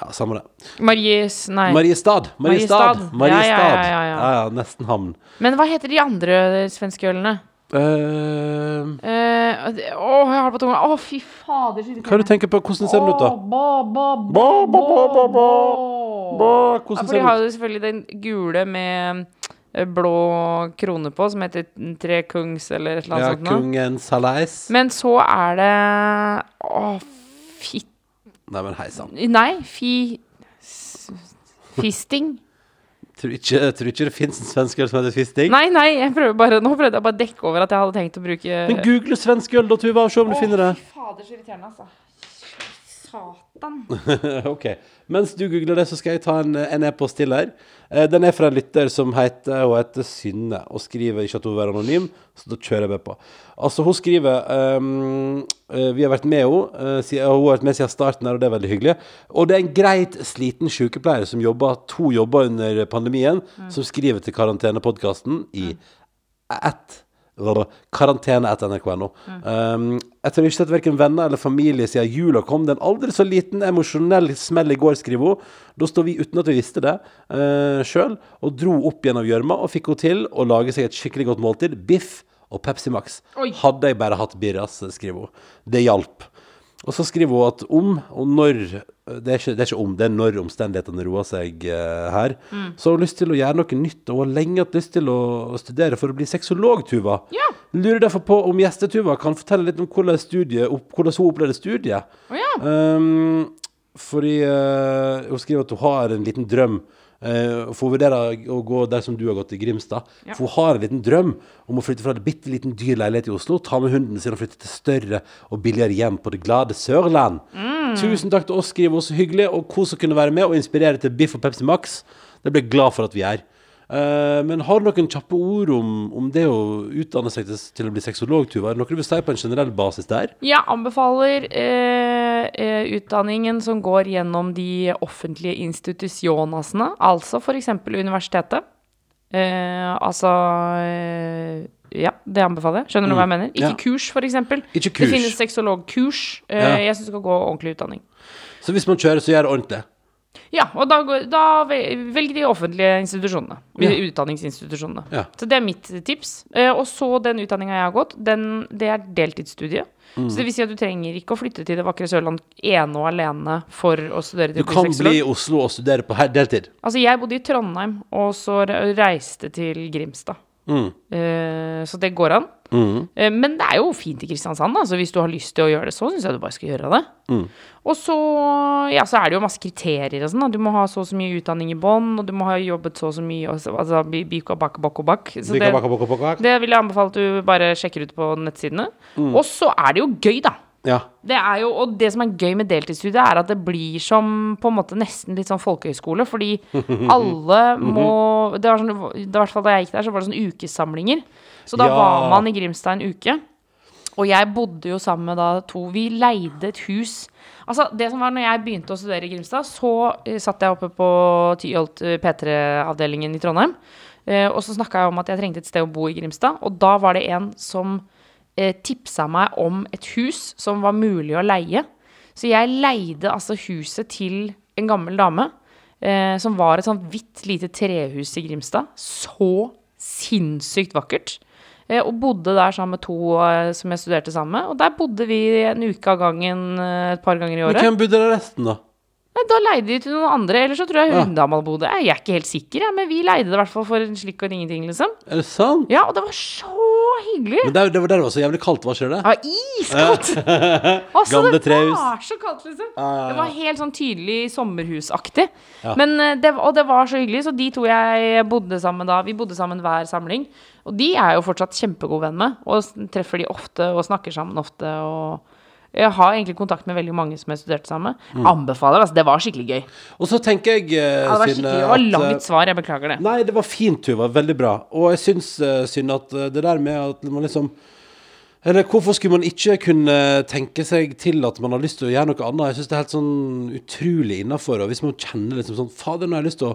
Ja, samme det. Maries Nei. Mariestad. Mariestad. Mariestad. Mariestad. Ja, ja, ja, ja, ja. ja, nesten havn. Men hva heter de andre svenske ølene? Eh, uh, det- Å, jeg har det på tunga. Å, fy fader. hva er det du tenker på? Hvordan ser den ut, da? Ba, ba, Ba, ba, ba, ba, ba. Ba, Ja, for de har jo selvfølgelig den gule med eh, blå krone på, som heter Tre Kungs eller et eller Ja, annet sånt. Ja, Kungen Salais. Men så er det Å, fitt... Nei, men hei sann. Nei, fi... Fisting? Tror ikke, tror ikke det fins en svensk øl som heter Fisting. Nei, nei, jeg prøver bare, nå prøvde jeg bare å dekke over at jeg hadde tenkt å bruke Men google svensk øl, da, Tuva, og se om du finner det. Fy fader, så irriterende, altså. Satan. (laughs) ok. Mens du googler det, så skal jeg ta en, en e-post til her. Eh, Den er fra en lytter som heter, hun heter Synne, og skriver ikke at hun vil være anonym, så da kjører jeg med på. Altså, hun skriver eh, Vi har vært med henne, eh, hun har vært med siden starten her, og det er veldig hyggelig. Og det er en greit sliten sykepleier som jobber to jobber under pandemien, som skriver til karantenepodkasten i ett Karantene etter nrk.no. Um, jeg tror ikke sett verken venner eller familie siden jula kom. Det er en aldri så liten emosjonell smell i går, skriver hun. Da sto vi uten at vi visste det uh, sjøl, og dro opp gjennom av gjørma og fikk henne til å lage seg et skikkelig godt måltid. Biff og Pepsi Max. Oi. Hadde jeg bare hatt birras, skriver hun. Det hjalp. Og så skriver hun at om og når Det er ikke, det er ikke om, det er når omstendighetene roer seg eh, her. Så har hun lyst til å gjøre noe nytt, og hun har lenge hatt lyst til å studere for å bli sexolog, Tuva. Ja. Lurer derfor på om gjeste-Tuva kan fortelle litt om hvordan, studiet, opp- hvordan hun opplevde studiet. Oh, ja. Um, fordi uh, hun skriver at hun har en liten drøm. Uh, for hun vurderer å gå der som du har gått i Grimstad. Ja. For hun har en liten drøm om å flytte fra en bitte liten dyr leilighet i Oslo, ta med hunden sin og flytte til større og billigere hjem på det glade Sørland. Mm. Tusen takk til oss, skriver hun. Så hyggelig og kos å kunne være med og inspirere til Biff og Pepsi Max. Det blir jeg glad for at vi er. Uh, men har du noen kjappe ord om, om det å utdanne seg til, til å bli sexolog, Tuva? Er det noe du vil si på en generell basis der? Jeg anbefaler eh, eh, utdanningen som går gjennom de offentlige institusjonasene, altså f.eks. universitetet. Eh, altså eh, Ja, det anbefaler jeg. Skjønner du hva jeg mener? Ikke Mm. Ja. kurs, f.eks. Det finnes sexologkurs. Eh, Ja. Jeg syns du skal gå ordentlig utdanning. Så hvis man kjører, så gjør det ordentlig. Ja, og da, går- da velger de offentlige institusjonene. Ja. Utdanningsinstitusjonene. Ja. Så det er mitt tips. Eh, og så den utdanninga jeg har gått, den, det er deltidsstudie. Mm. Så det vil si at du trenger ikke å flytte til det vakre Sørland ene og alene for å studere til Du kan bli i. Oslo og studere på deltid. Altså, jeg bodde i Trondheim, og så reiste til Grimstad. Mm. Uh, så det går an. Mm. Eh, Men det er jo fint i Kristiansand, da. Så hvis du har lyst til å gjøre det så, syns jeg du bare skal gjøre det. Mm. Og så, ja, så er det jo masse kriterier og sånn. Du må ha så og så mye utdanning i bånn, og du må ha jobbet så og så mye, og så- altså bika, baka, og bak og bak og bak. Så det, baka, baka, baka. det vil jeg anbefale at du bare sjekker ut på nettsidene. Mm. Og så er det jo gøy, da. Ja. Det er jo, og det som er gøy med deltidsstudiet, er at det blir som på en måte nesten litt sånn folkehøyskole, fordi (laughs) alle må Det var sånn, i hvert fall da jeg gikk der, så var det sånn ukesamlinger. Så da Ja. var man i Grimstad en uke. Og jeg bodde jo sammen med da to Vi leide et hus. Altså, det som var når jeg begynte å studere i Grimstad, så eh, satt jeg oppe på Tyholt eh, P3-avdelingen i Trondheim. Eh, og så snakka jeg om at jeg trengte et sted å bo i Grimstad. Og da var det en som eh, tipsa meg om et hus som var mulig å leie. Så jeg leide altså huset til en gammel dame. Eh, som var et sånt hvitt lite trehus i Grimstad. Så sinnssykt vakkert. Eh, og bodde der sammen med to eh, som jeg studerte sammen med. Og der bodde vi en uke av gangen eh, et par ganger i året. Men hvem bodde der resten, da? Nei, da leide de til noen andre. Eller så tror jeg Ja. Hunndammal bodde. Jeg er ikke helt sikker, jeg, men vi leide det i hvert fall for en slikk og ingenting, liksom. Er det sant? Ja, og det var så hyggelig. Men det, det var der det var så jævlig kaldt, Hva skjer det? Ja, iskaldt! (laughs) Altså, Gamle det var så kaldt, liksom. ja, ja. Det var helt sånn tydelig sommerhusaktig. Men, eh, det, og det var så hyggelig, så de to jeg bodde sammen da Vi bodde sammen hver samling. Og de er jo fortsatt kjempegod venn med. Og treffer de ofte og snakker sammen ofte. Og jeg har egentlig kontakt med veldig mange som jeg studerte sammen med. Mm. Anbefaler, altså. Det var skikkelig gøy. Og så tenker jeg, uh, Ja, det var skikkelig, det var eh, langt svar, jeg beklager det. Nei, det var fint, Tuva. Veldig bra. Og jeg syns uh, synd at det der med at man liksom Eller hvorfor skulle man ikke kunne tenke seg til at man har lyst til å gjøre noe annet? Jeg syns det er helt sånn utrolig innafor. Og hvis man kjenner liksom sånn Fader, nå har jeg lyst til å,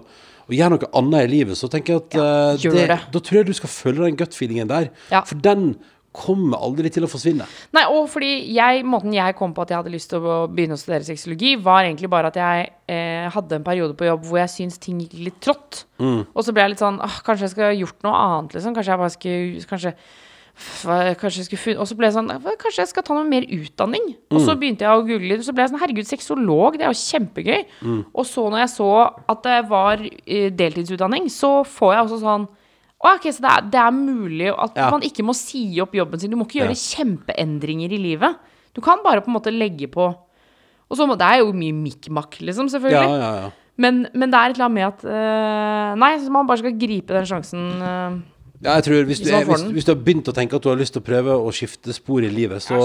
å gjøre noe annet i livet, så tenker jeg at ja, gjør det. Da tror jeg du skal følge den gut-feelingen der. Ja. For den kommer aldri til å forsvinne. Nei, og fordi jeg, måten jeg kom på at jeg hadde lyst til å begynne å studere sexologi, var egentlig bare at jeg eh, hadde en periode på jobb hvor jeg syntes ting gikk litt trått. Og så ble jeg litt sånn «Åh, Kanskje jeg skulle ha gjort noe annet, liksom. Kanskje jeg bare skulle Kanskje Kanskje jeg skulle funnet Og så ble jeg sånn Kanskje jeg skal ta noe mer utdanning? Og så begynte jeg å google litt, og så ble jeg sånn Herregud, sexolog, det er jo kjempegøy. Og så når jeg så at det var eh, deltidsutdanning, så får jeg også sånn ok, så det er, det er mulig at Ja. man ikke må si opp jobben sin. Du må ikke gjøre Ja. kjempeendringer i livet. Du kan bare på en måte legge på Og så må, Det er jo mye mikk-makk, liksom, selvfølgelig. ja, ja. Men, men det er et eller annet med at øh, Nei, man bare skal gripe den sjansen. øh. ja jeg tror hvis du, er, hvis, hvis du har begynt å tenke at du har lyst til å prøve å skifte spor i livet, så,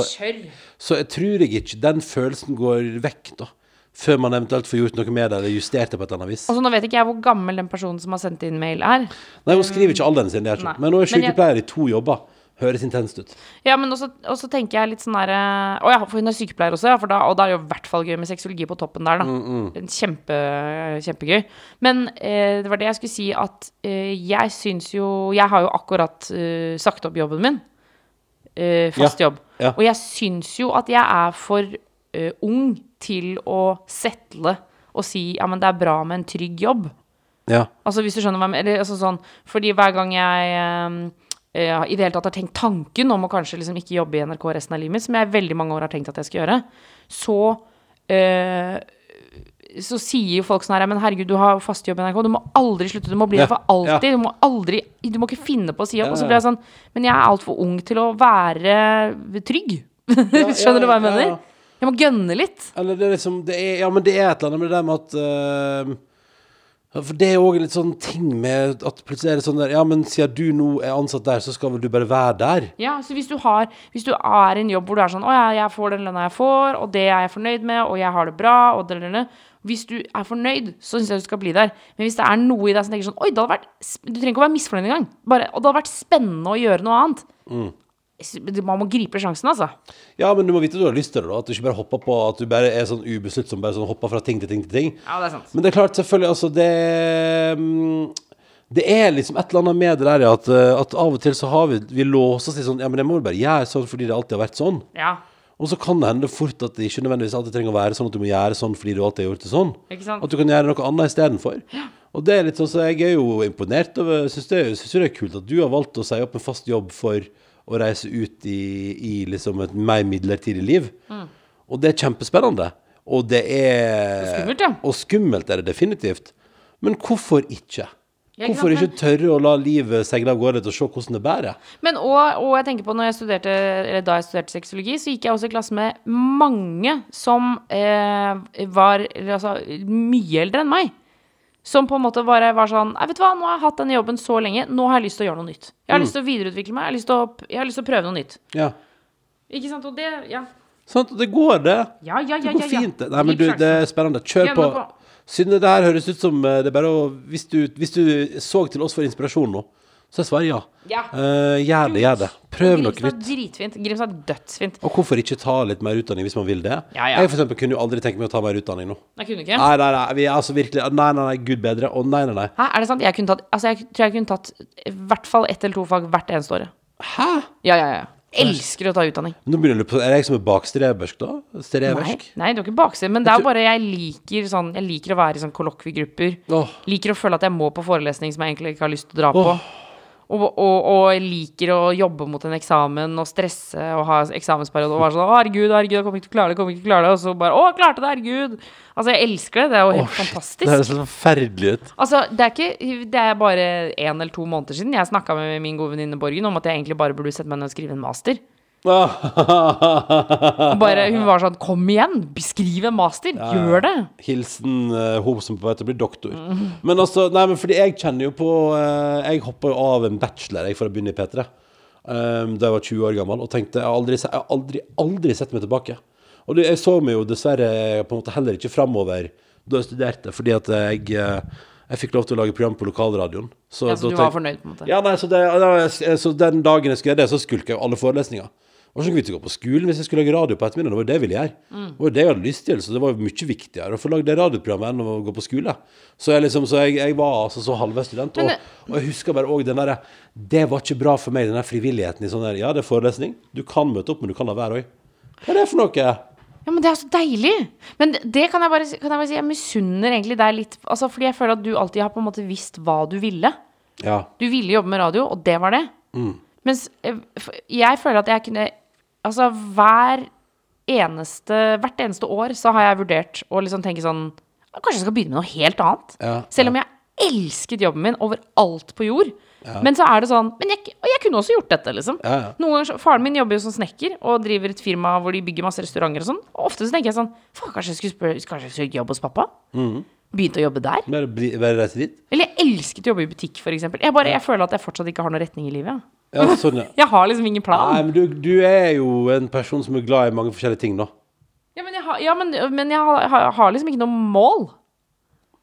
så jeg tror jeg ikke den følelsen går vekk, da. Før man eventuelt får gjort noe med det, eller justert det på et eller annet vis. Altså, nå vet ikke jeg hvor gammel den personen som har sendt inn mail, er. Nei, hun skriver ikke alderen sin, det er ikke. Men hun er sykepleier jeg- i to jobber. Høres intenst ut. Ja, men også, også tenker jeg litt sånn derre Å ja, for hun er sykepleier også, ja. Da, og da er det jo i hvert fall gøy med sexologi på toppen der, da. En Kjempe, kjempegøy. Men eh, det var det jeg skulle si, at eh, jeg syns jo Jeg har jo akkurat eh, sagt opp jobben min. Eh, fast Ja, jobb. ja. Og jeg syns jo at jeg er for eh, ung til å settle og si ja, men det er bra med en trygg jobb. Ja. Altså hvis du skjønner hva jeg mener. Altså, sånn, fordi hver gang jeg eh, uh, i det hele tatt har tenkt tanken om å kanskje liksom ikke jobbe i NRK resten av livet mitt, som jeg i veldig mange år har tenkt at jeg skal gjøre, så så sier jo folk sånn her Men herregud, du har fast jobb i NRK. Du må aldri slutte. Du må bli det for alltid. Du må aldri Du må ikke finne på å si opp. Og så blir jeg sånn Men jeg er altfor ung til å være trygg. (laughs) Skjønner du hva jeg mener? Jeg må gønne litt. Eller det er liksom det er, Ja, men det er et eller annet med det der med at eh, For det er òg en litt sånn ting med at plutselig er det sånn der Ja, men siden du nå er ansatt der, så skal vel du bare være der? Ja, så hvis du har Hvis du er i en jobb hvor du er sånn Å ja, jeg får den lønna jeg får, og det er jeg fornøyd med, og jeg har det bra, og det, det. Hvis du er fornøyd, så syns jeg du skal bli der. Men hvis det er noe i deg som tenker sånn Oi, det hadde vært Du trenger ikke å være misfornøyd engang. Bare Og det hadde vært spennende å gjøre noe annet. S- Man må gripe sjansen, altså. Ja, men du må vite at du har lyst til det, da. At du ikke bare hopper på At du bare er sånn ubesluttsom, bare sånn hopper fra ting til ting til ting. Ja, det er sant. Men det er klart, selvfølgelig, altså det mm, Det er liksom et eller annet med det der ja, at, eh, at av og til så har vi Vi låser oss i sånn Ja, men jeg må vel bare gjøre sånn fordi det alltid har vært sånn. Ja. Og så kan det hende fort at det ikke nødvendigvis alltid trenger å være sånn at du må gjøre sånn fordi du alltid har gjort det sånn. Ikke sant? At du kan gjøre noe annet istedenfor. Og det er litt sånn så jeg er jo imponert over Syns det, synes det er kult at du har valgt å si opp en fast jobb for å reise ut i, i liksom et mer midlertidig liv. Mm. Og det er kjempespennende. Og det er Og skummelt, ja. Og skummelt er det definitivt. Men hvorfor ikke? Hvorfor ikke tørre å la livet seile av gårde og se hvordan det bærer? Men og, og jeg tenker på jeg studerte, eller da jeg studerte sexologi, så gikk jeg også i klasse med mange som eh, var altså, mye eldre enn meg. Som på en måte bare var sånn vet du hva, nå har jeg hatt denne jobben så lenge, nå har jeg lyst til å gjøre noe nytt. Jeg har lyst til å videreutvikle meg, jeg har lyst til å, har lyst til å prøve noe nytt. Ja. Ikke sant? Og det Ja. Sant? Det går, det. Ja, ja, ja. Det går fint. det. Nei, men du, det er spennende. Kjør på. Synne, det her høres ut som eh, det er bare å Hvis du, hvis du så til oss for inspirasjon nå, så er svaret ja. Ja. Uh, gjør det, gjør det. Prøv noe Grimstad er dritfint. Grimstad er dødsfint. Og hvorfor ikke ta litt mer utdanning hvis man vil det? Ja, ja. Jeg for eksempel kunne jo aldri tenke meg å ta mer utdanning nå. Jeg kunne ikke. Nei, nei, nei. Vi er altså virkelig Nei, nei, nei, gud bedre. Å, nei, nei, nei. Hæ, er det sant? Jeg kunne tatt Altså, jeg tror jeg kunne tatt i hvert fall ett eller to fag hvert eneste året. Hæ? Ja, ja, ja. Elsker å ta utdanning. Nå begynner du på Er jeg som er bakstrebersk, da? Nei, Strebersk? nei, du er ikke bakstreversk, men det er bare jeg liker sånn Jeg liker å være i sånn kollokviegrupper. Liker å føle at jeg må på forelesning som jeg egentlig ikke har lyst til å dra på. Og, og, og liker å jobbe mot en eksamen og stresse og ha eksamensperiode og være sånn 'Å, herregud, herregud, jeg kommer ikke til å klare det', kommer ikke til å klare det. Og så bare 'Å, klarte det, herregud'. Altså, jeg elsker det. Det er jo helt Det fantastisk. høres så forferdelig ut. Altså, det er ikke Det er bare én eller to måneder siden jeg snakka med min gode venninne Borgen om at jeg egentlig bare burde sette meg ned og skrive en master. (laughs) Bare, hun var sånn 'Kom igjen! Beskriv en master! Gjør det!' Hilsen uh, hun som på vei til å bli doktor. Men altså, nei, men fordi jeg kjenner jo på uh, Jeg hoppa jo av en bachelor jeg for å begynne i P3 um, da jeg var 20 år gammel, og tenkte jeg har aldri, jeg aldri, aldri sett meg tilbake. Og det, jeg så meg jo dessverre på en måte heller ikke framover da jeg studerte, fordi at jeg uh, jeg fikk lov til å lage program på lokalradioen. Ja, så du var fornøyd, på en måte? Ja, nei, så, det, så den dagen jeg skulle gjøre det, så skulka jeg alle forelesninger. Det var ikke noe vits i å gå på skolen hvis jeg skulle lage radio på ettermiddagen. Det var det jeg ville gjøre. Det var det jeg hadde lyst til, så det var mye viktigere å få lagd det radioprogrammet enn å gå på skole. Så jeg, liksom, så jeg, jeg var altså så halvveis student. Og, og jeg husker bare òg den derre Det var ikke bra for meg, den der frivilligheten i sånn der Ja, det er forelesning. Du kan møte opp, men du kan la være òg. Hva er det for noe? Ja, men det er så deilig! Men det- kan jeg bare, kan jeg bare si, jeg misunner egentlig deg litt. Altså, fordi jeg føler at du alltid har på en måte visst hva du ville. Ja. Du ville jobbe med radio, og det var det. Mens eh, jeg føler at jeg kunne Altså, hver eneste Hvert eneste år så har jeg vurdert å liksom tenke sånn Kanskje jeg skal begynne med noe helt annet? Ja, Selv om jeg elsket jobben min over alt på jord. Men så er det sånn Men jeg, og jeg kunne også gjort dette, liksom. Ja, ja. Noen ganger, Faren min jobber jo som snekker og driver et firma hvor de bygger masse restauranter og sånn. Og ofte så tenker jeg sånn Faen, kanskje jeg skulle spørre Kanskje jeg skulle jobbe hos pappa? Begynte å jobbe der? Bare, bare reise dit? Eller jeg elsket å jobbe i butikk, eksempel. Jeg, bare, jeg føler at jeg fortsatt ikke har noen retning i livet. Ja. Sånn, ja. (laughs) Jeg har liksom ingen plan. Nei, men du, du er jo en person som er glad i mange forskjellige ting, da. Ja, men jeg har, ja, men, men jeg har, har, har liksom ikke noe mål.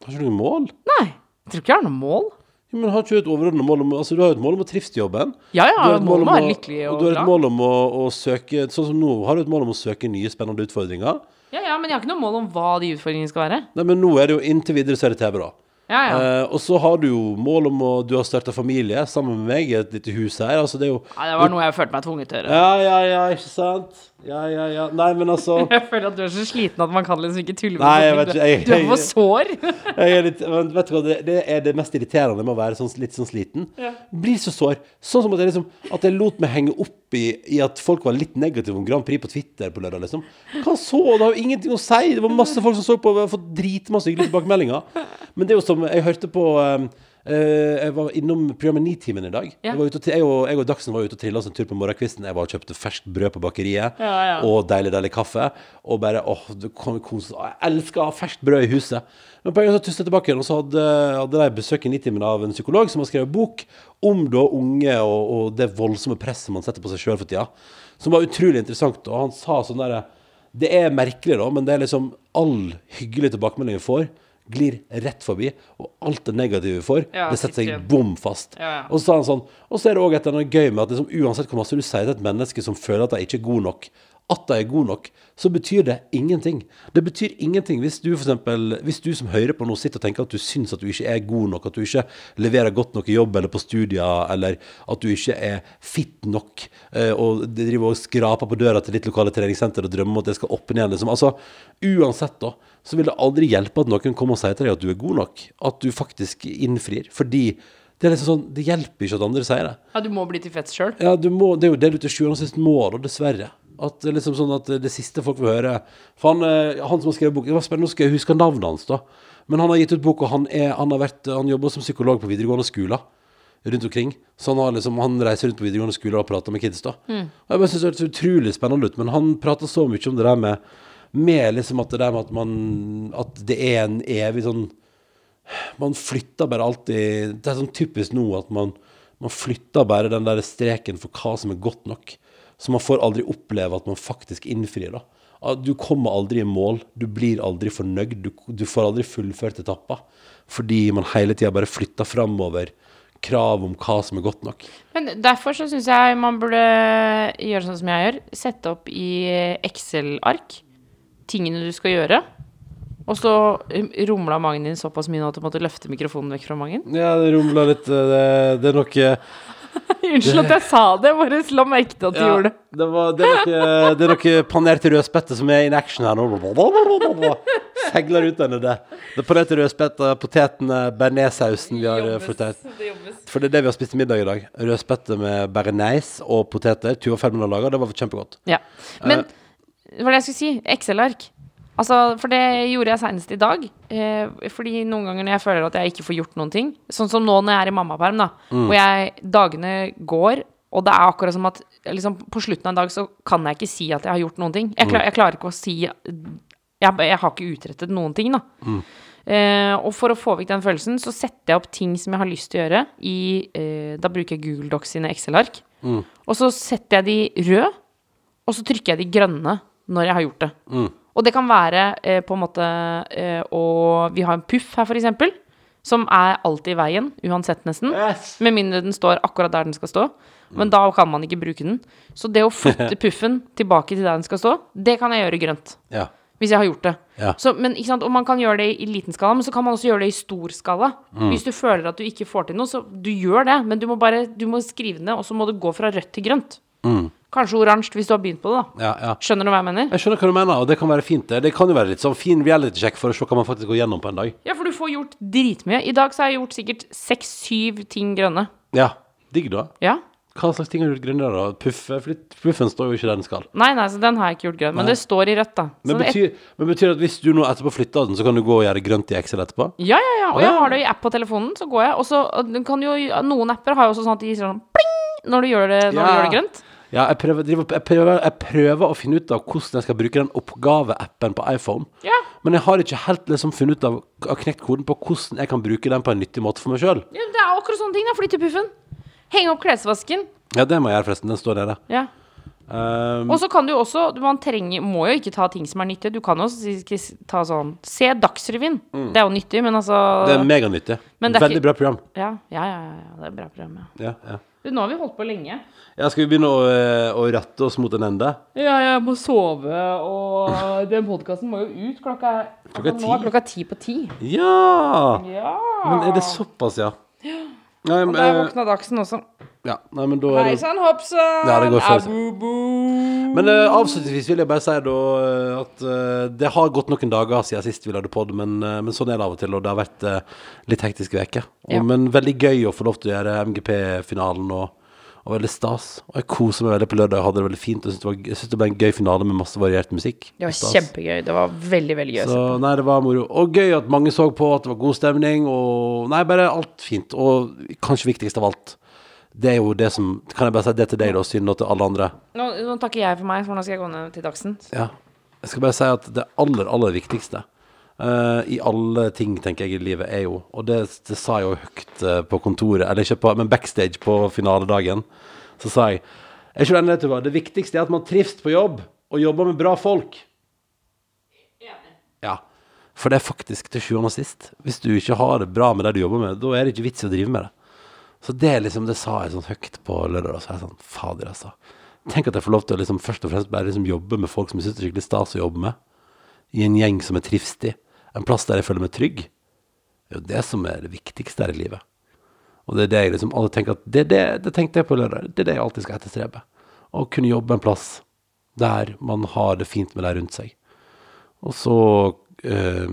Har ikke du noe mål? Nei. Jeg tror ikke jeg har noe mål. Ja, men har ikke du et overordnet mål om Altså, du har jo et mål om å trives i jobben. Ja, ja, Du har et mål om å være lykkelig og og du har et mål om å, å søke Sånn som nå, har du et mål om å søke nye spennende utfordringer. Ja, ja, men jeg har ikke noe mål om hva de utfordringene skal være. Nei, men nå er det jo inntil videre så er det TV, da. Ja, ja. Eh, og så har du jo mål om å Du har starta familie sammen med meg i et lite hus her. Altså, det er jo ja, det var noe jeg følte meg tvunget til å gjøre. Ja, ja, ja, ikke sant? Ja, ja, ja. Nei, men altså (laughs) Jeg føler at du er så sliten at man kan liksom ikke tulle med Nei, jeg vet ikke, jeg- Du er for sår. (laughs) Jeg er litt, men vet du hva, det, det er det mest irriterende med å være sånn, litt sånn sliten. Blir så sår. Sånn som at jeg, liksom, at jeg lot meg henge opp i, i at folk var litt negative om Grand Prix på Twitter på lørdag. Liksom. Hva så? Det har jo ingenting å si. Det var masse folk som så på og har fått dritmasse hyggelige tilbakemeldinger. Men det er jo som Jeg hørte på um, Jeg var innom programmet Nitimen i dag. Ja. Jeg, og, jeg, og, jeg og Dagsen var ute og trilla oss en tur på morgenkvisten. Jeg var og kjøpte ferskt brød på bakeriet Ja, ja. og deilig, deilig kaffe. Og bare åh, det kom kos. Jeg elsker å ha ferskt brød i huset. Men på en gang så tusla jeg tilbake igjen, og så hadde, hadde de besøk i Nitimen av en psykolog som har skrevet bok om da unge og, og det voldsomme presset man setter på seg sjøl for tida. Som var utrolig interessant. Og han sa sånn derre Det er merkelig, da, men det er liksom all hyggelig tilbakemelding vi får, glir rett forbi. Og alt det negative vi får, Ja, det setter seg bom fast. Ja, ja. Og så sa han sånn Og så er det òg et eller annet gøy med at liksom, uansett hvor masse du sier til et menneske som føler at de ikke er gode nok, at de er gode nok, så betyr det ingenting. Det betyr ingenting hvis du for eksempel, hvis du som hører på nå sitter og tenker at du syns at du ikke er god nok, at du ikke leverer godt nok i jobb eller på studier, eller at du ikke er fit nok, eh, og driver og skraper på døra til ditt lokale treningssenter og drømmer om at det skal åpne igjen, liksom. Altså, uansett da, så vil det aldri hjelpe at noen kommer og sier til deg at du er god nok, at du faktisk innfrir, fordi det er liksom sånn, det hjelper ikke at andre sier det. Ja, du må bli tilfreds sjøl. Ja, du må, det er jo det du til sjuende og sist må, dessverre. At liksom sånn at det siste folk vil høre For han, eh, han som har skrevet bok Det var spennende, nå skal jeg huske navnet hans, da. Men han har gitt ut bok, og han, er, han, har vært, han jobber som psykolog på videregående skoler rundt omkring. Så han, har liksom, han reiser rundt på videregående skoler og prater med kids, da. Og jeg bare synes det hørtes utrolig spennende ut. Men han prater så mye om det der med, med liksom at det der med at man At det er en evig sånn man flytter bare alltid Det er sånn typisk nå at man, man flytter bare den der streken for hva som er godt nok. Så man får aldri oppleve at man faktisk innfrir. da. Du kommer aldri i mål. Du blir aldri fornøyd. Du, du får aldri fullført etapper. Fordi man hele tida bare flytter framover krav om hva som er godt nok. Men derfor så syns jeg man burde gjøre sånn som jeg gjør. Sette opp i Excel-ark tingene du skal gjøre. Og så um, rumla magen din såpass mye nå at du måtte løfte mikrofonen vekk fra magen. Ja, det rumla litt. eh, Det, det er nok eh, (laughs) Unnskyld at jeg sa det, bare la merke til at du gjorde det. det, var, det, er noe, det er noe panerte rødspette som er in action her nå. (laughs) Segler ut denne det. Det er panerte rødspette, potetene, bearnéssausen vi har eh, fått her. For det er det vi har spist til middag i dag. Rødspette med bearnés og poteter. Tuva Fermen har laga. Det var kjempegodt. Ja. Men hva var det jeg skulle si. Excel-ark. Altså, for det gjorde jeg senest i dag. Eh, fordi noen ganger når jeg føler at jeg ikke får gjort noen ting Sånn som nå når jeg er i mammaperm, da. Hvor jeg dagene går, og det er akkurat som at liksom, på slutten av en dag så kan jeg ikke si at jeg har gjort noen ting. Jeg, klar, jeg klarer ikke å si jeg, jeg har ikke utrettet noen ting, da. Eh, og for å få vekk den følelsen, så setter jeg opp ting som jeg har lyst til å gjøre i eh, Da bruker jeg Google Docs sine Excel-ark. Og så setter jeg de røde, og så trykker jeg de grønne når jeg har gjort det. Og det kan være eh, på en måte eh, Og vi har en puff her, eksempel. som er alltid i veien, uansett nesten. Yes. Med mindre den står akkurat der den skal stå. Men da kan man ikke bruke den. Så det å flytte (laughs) puffen tilbake til der den skal stå, det kan jeg gjøre grønt. Ja. Hvis jeg har gjort det. Ja. Så, men? Og man kan gjøre det i liten skala, men så kan man også gjøre det i stor skala. Mm. Hvis du føler at du ikke får til noe, så du gjør det, men du må bare du må skrive det ned, og så må du gå fra rødt til grønt. Mm. Kanskje oransje hvis du har begynt på det, da. Ja, ja. Skjønner du hva jeg mener? Jeg skjønner hva du mener, og det kan være fint. Det Det kan jo være litt sånn fin reality-sjekk for å se hva man faktisk går gjennom på en dag. Ja, for du får gjort dritmye. I dag så har jeg gjort sikkert seks-syv ting grønne. Ja. Digg, da. Ja. Hva slags ting har du gjort grønnere, da? Puffe? For puffen står jo ikke der den skal. Nei, nei, så den har jeg ikke gjort grønn. Men Nei. det står i rødt, da. Så Men det- betyr, men betyr det at hvis du nå etterpå flytter den, så kan du gå og gjøre grønt i Excel etterpå? Ja, ja, ja. Og jeg har det i app på telefonen, så går jeg. Og så kan jo Noen apper har jo også sånn at de sier sånn pling når du gjør det, når du Ja. gjør det grønt. Ja, jeg prøver, driver, jeg, prøver, jeg prøver å finne ut av hvordan jeg skal bruke den oppgaveappen på iPhone. Ja. Men jeg har ikke helt liksom funnet ut av, av knekt koden på hvordan jeg kan bruke den på en nyttig måte for meg sjøl. ja det er akkurat sånne ting, da. Flytte puffen. Henge opp klesvasken. Ja, det må jeg gjøre, forresten. Den står der, Ja. Um, Og så kan du også Man trenger, må jo ikke ta ting som er nyttige. Du kan også ta sånn Se Dagsrevyen. Det er jo nyttig, men altså Mm. det er meganyttig. Men det er Veldig ikke- bra program. ja, ja, ja, ja, det er bra program, ja. Ja, ja. Du, nå har vi holdt på lenge. ja, skal vi begynne å, eh, å rette oss mot en ende? Ja, jeg må sove, og (laughs) den podkasten må jo ut klokka Klokka altså, Nå er ti. klokka ti på ti. Ja! Ja. Men er det såpass, ja? Nei, Og der eh, våkna Dagsen også. Ja, nei, men da er Hei det sann, hoppsann, Ja, det går for- abubu. Men eh, avslutningsvis vil jeg bare si da eh, at eh, det har gått noen dager siden sist vi lagde pod, men, eh, men sånn er det av og til, og det har vært eh, litt hektiske uker. Ja. Men veldig gøy å få lov til å gjøre MGP-finalen, og, og veldig stas. Og jeg koser meg veldig på lørdag, jeg hadde det veldig fint. og Jeg synes det, var, jeg synes det ble en gøy finale med masse variert musikk. Det var Stas. kjempegøy. Det var veldig, veldig gøy. å Så nei, det var moro. Og gøy at mange så på, at det var god stemning, og nei, bare alt fint. Og kanskje viktigst av alt, det er jo det som Kan jeg bare si det til deg, da, Synne, og til alle andre? Nå, nå takker jeg for meg, for nå skal jeg gå ned til Dagsen. Ja. Jeg skal bare si at det aller, aller viktigste uh, i alle ting, tenker jeg, i livet, er jo Og det, det sa jeg jo høyt uh, på kontoret, eller ikke på, men backstage på finaledagen. Så sa jeg Er ikke du enig, Tuva? Det viktigste er at man trives på jobb, og jobber med bra folk. Ja. For det er faktisk til sjuende og sist. Hvis du ikke har det bra med det du jobber med, da er det ikke vits i å drive med det. Så det liksom, det sa jeg sånn høyt på lørdag, og så er jeg sånn, fader altså. Tenk at jeg får lov til å liksom først og fremst bare liksom jobbe med folk som jeg synes det er skikkelig stas å jobbe med. I en gjeng som er trivstig. En plass der jeg føler meg trygg. Det er jo det som er det viktigste her i livet. Og det er det jeg liksom alle tenker at det, det, det tenkte jeg på lørdag. Det er det jeg alltid skal etterstrebe. Å kunne jobbe en plass der man har det fint med deg rundt seg. Og så øh,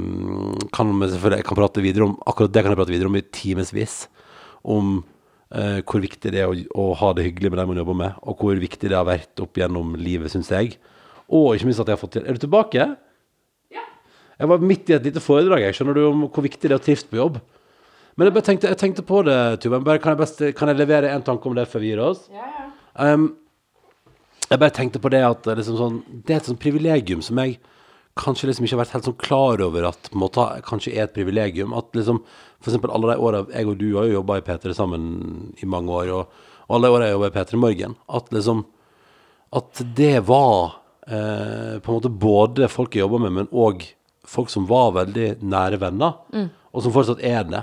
kan vi selvfølgelig jeg kan prate videre om Akkurat det kan jeg prate videre om i timevis. Om eh, hvor viktig det er å, å ha det hyggelig med dem man jobber med, og hvor viktig det har vært opp gjennom livet, syns jeg. Og ikke minst at jeg har fått til Er du tilbake? Ja. Jeg var midt i et lite foredrag, jeg, skjønner du, om hvor viktig det er å trives på jobb. Men jeg bare tenkte, jeg tenkte på det, Tuva. Kan, kan jeg levere en tanke om det før vi gir oss? Ja, ja. Um, jeg bare tenkte på det at det liksom sånn, det er et sånt privilegium som jeg kanskje liksom ikke har vært helt sånn klar over at måtte, kanskje er et privilegium. At liksom, eksempel alle de åra jeg og du har jo jobba i P3 sammen i mange år, og, alle åra jeg jobba i P3 Morgen, at liksom At det var eh, på en måte både folk jeg jobba med, men òg folk som var veldig nære venner, og som fortsatt er det.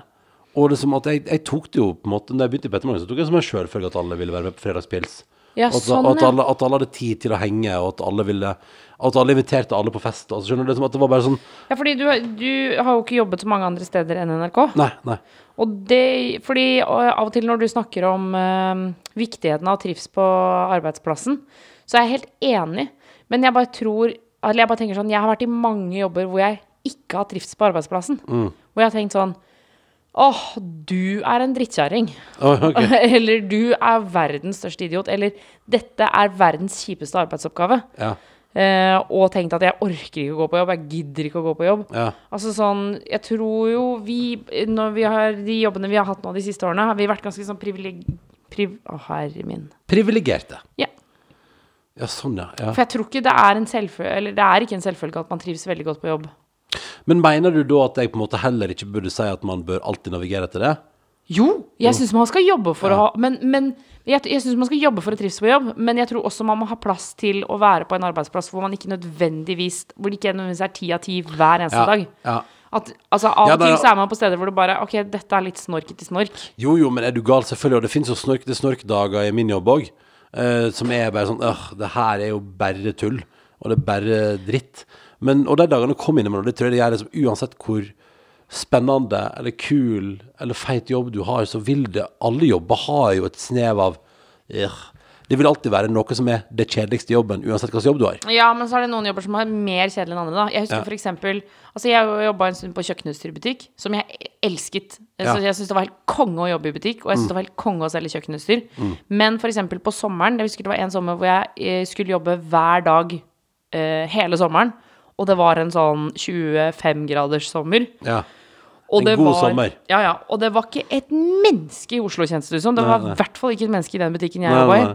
Og liksom at jeg, jeg tok det jo på en måte Da jeg begynte i P3 Morgen, så tok jeg som en sjølfølge at alle ville være med på Fredagspils. Ja, at, sånn, at, alle, at alle hadde tid til å henge, og at alle ville At alle inviterte alle på fest. Altså, skjønner du, at det var bare sånn Ja, fordi du, du har jo ikke jobbet så mange andre steder enn NRK. Nei, nei. Og det, fordi av og til når du snakker om eh, viktigheten av å trives på arbeidsplassen, så er jeg helt enig. Men jeg bare tror Eller jeg bare tenker sånn Jeg har vært i mange jobber hvor jeg ikke har trivs på arbeidsplassen. Hvor jeg har tenkt sånn Åh, du er en drittkjerring. Oh, okay. (laughs) eller du er verdens største idiot. Eller dette er verdens kjipeste arbeidsoppgave. Ja. Eh, og tenkt at jeg orker ikke å gå på jobb. Jeg gidder ikke å gå på jobb. Ja. Altså sånn, jeg tror jo vi Når vi har de jobbene vi har hatt nå de siste årene, har vi vært ganske sånn privileg... Priv, å, herre min. Privilegerte. Ja. Ja, sånn, ja. ja. For jeg tror ikke det er en selvfølge Eller det er ikke en selvfølge at man trives veldig godt på jobb. Men mener du da at jeg på en måte heller ikke burde si at man bør alltid navigere etter det? Jo, jeg syns man skal jobbe for å ha Men, men jeg, jeg synes man skal jobbe for å trives på jobb, men jeg tror også man må ha plass til å være på en arbeidsplass hvor man ikke nødvendigvis Hvor det ikke nødvendigvis er ti av ti hver eneste Ja, dag. ja. At, altså, av Ja, til så er man på steder hvor du bare Ok, dette er litt snorkete snork. Jo, jo, men er du gal, selvfølgelig. Og det finnes jo snorkete snorkdager i min jobb òg. som er bare sånn Åh, det her er jo bare tull. Og det er bare dritt. Men, og de dagene kom innimellom. Det tror jeg det gjør liksom, uansett hvor spennende eller kul eller feit jobb du har, så vil det Alle jobber har jo et snev av øh, Det vil alltid være noe som er det kjedeligste jobben, uansett hvilken jobb du har. Ja, men så er det noen jobber som er mer kjedelige enn andre, da. Jeg husker Ja. for eksempel Altså, jeg jobba en stund på kjøkkenutstyrbutikk, som jeg elsket. Ja. Så jeg syntes det var helt konge å jobbe i butikk, og jeg syntes det var helt konge å selge kjøkkenutstyr. Men for eksempel på sommeren, jeg husker det var en sommer hvor jeg eh, skulle jobbe hver dag uh, hele sommeren. Og det var en sånn 25 graders sommer. Ja. Og En det god var, sommer. Ja, ja. Og det var ikke et menneske i Oslo, kjentes det ut som. Det var i hvert fall ikke et menneske i den butikken jeg jobba i.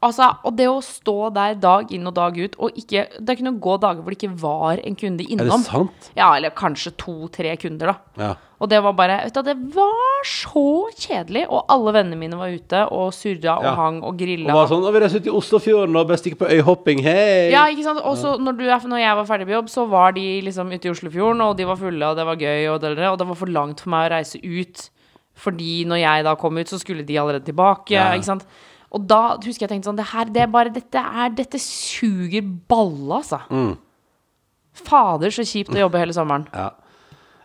Altså, og det å stå der dag inn og dag ut, og ikke Det kunne gå dager hvor det ikke var en kunde Er det innom. sant? Ja, eller kanskje to-tre kunder, da. Ja. Og det var bare Vet du, det var så kjedelig. Og alle vennene mine var ute og surra og Ja. hang og Og var sånn, «Å, vi reiser ut i Oslofjorden og bare stikker på øyhopping, hei! Ja, ikke sant. Og så når, er- når jeg var ferdig på jobb, så var de liksom ute i Oslofjorden, og de var fulle, og det var gøy, og det, og det var for langt for meg å reise ut. Fordi når jeg da kom ut, så skulle de allerede tilbake. Ja. Ikke sant? Og da husker jeg tenkte sånn Det her, det er bare Dette er Dette suger balle, altså. Mm. Fader, så kjipt å jobbe hele sommeren. (laughs) Ja.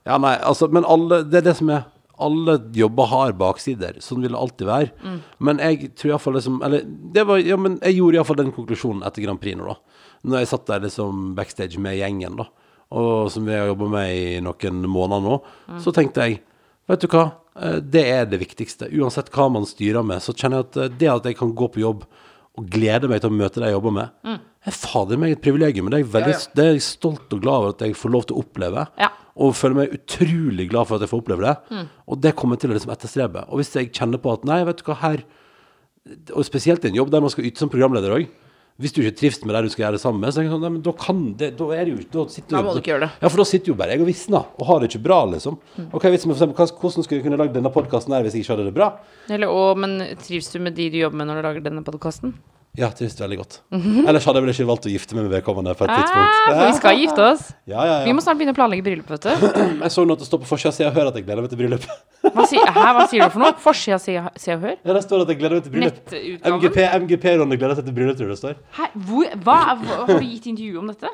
ja, nei, altså, men alle, det er det som er Alle jobber har baksider, sånn vil det alltid være. Mm. Men jeg tror iallfall liksom Eller det var, ja, men jeg gjorde iallfall den konklusjonen etter Grand Prix nå, da. Når jeg satt der liksom backstage med gjengen, da, og som vi har jobba med i noen måneder nå, Mm. så tenkte jeg Vet du hva, det er det viktigste. Uansett hva man styrer med, så kjenner jeg at eh, det at jeg kan gå på jobb og glede meg til å møte de jeg jobber med, Mm. er fader meg et privilegium. Det er, jeg veldig, det er jeg stolt og glad over at jeg får lov til å oppleve. Ja. Og føler meg utrolig glad for at jeg får oppleve det. Og det kommer jeg til å liksom etterstrebe. Og hvis jeg kjenner på at nei, vet du hva, her Og spesielt i en jobb der man skal yte som programleder òg. Hvis du ikke trives med det du skal gjøre det sammen med, så er det sånn, nei, men da kan det Da er det jo Da, sitter Da må du ikke gjøre det. Ja, for da sitter jo bare jeg og visner og har det ikke bra, liksom. Ok, hvis vi for eksempel, hva- Hvordan skulle jeg kunne lagd denne podkasten her hvis jeg ikke hadde det bra? Eller, og, men trives du med de du jobber med når du lager denne podkasten? Ja, det visste veldig godt. Ellers hadde jeg vel ikke valgt å gifte meg med vedkommende på et tidspunkt. Ah, for vi skal gifte oss. Ja, ja, Vi må snart begynne å planlegge bryllup, vet du. (clears throat) Jeg så noe at det står på forsida Se og hør at jeg gleder meg til bryllup. Hva, si, hæ, hva sier du for noe? Forsida Se og Hør? Ja, det står at jeg gleder meg til bryllup. MGP, MGP Ronny gleder seg til bryllup, tror jeg det står. Hæ, hvor, hva, har du gitt intervju om dette?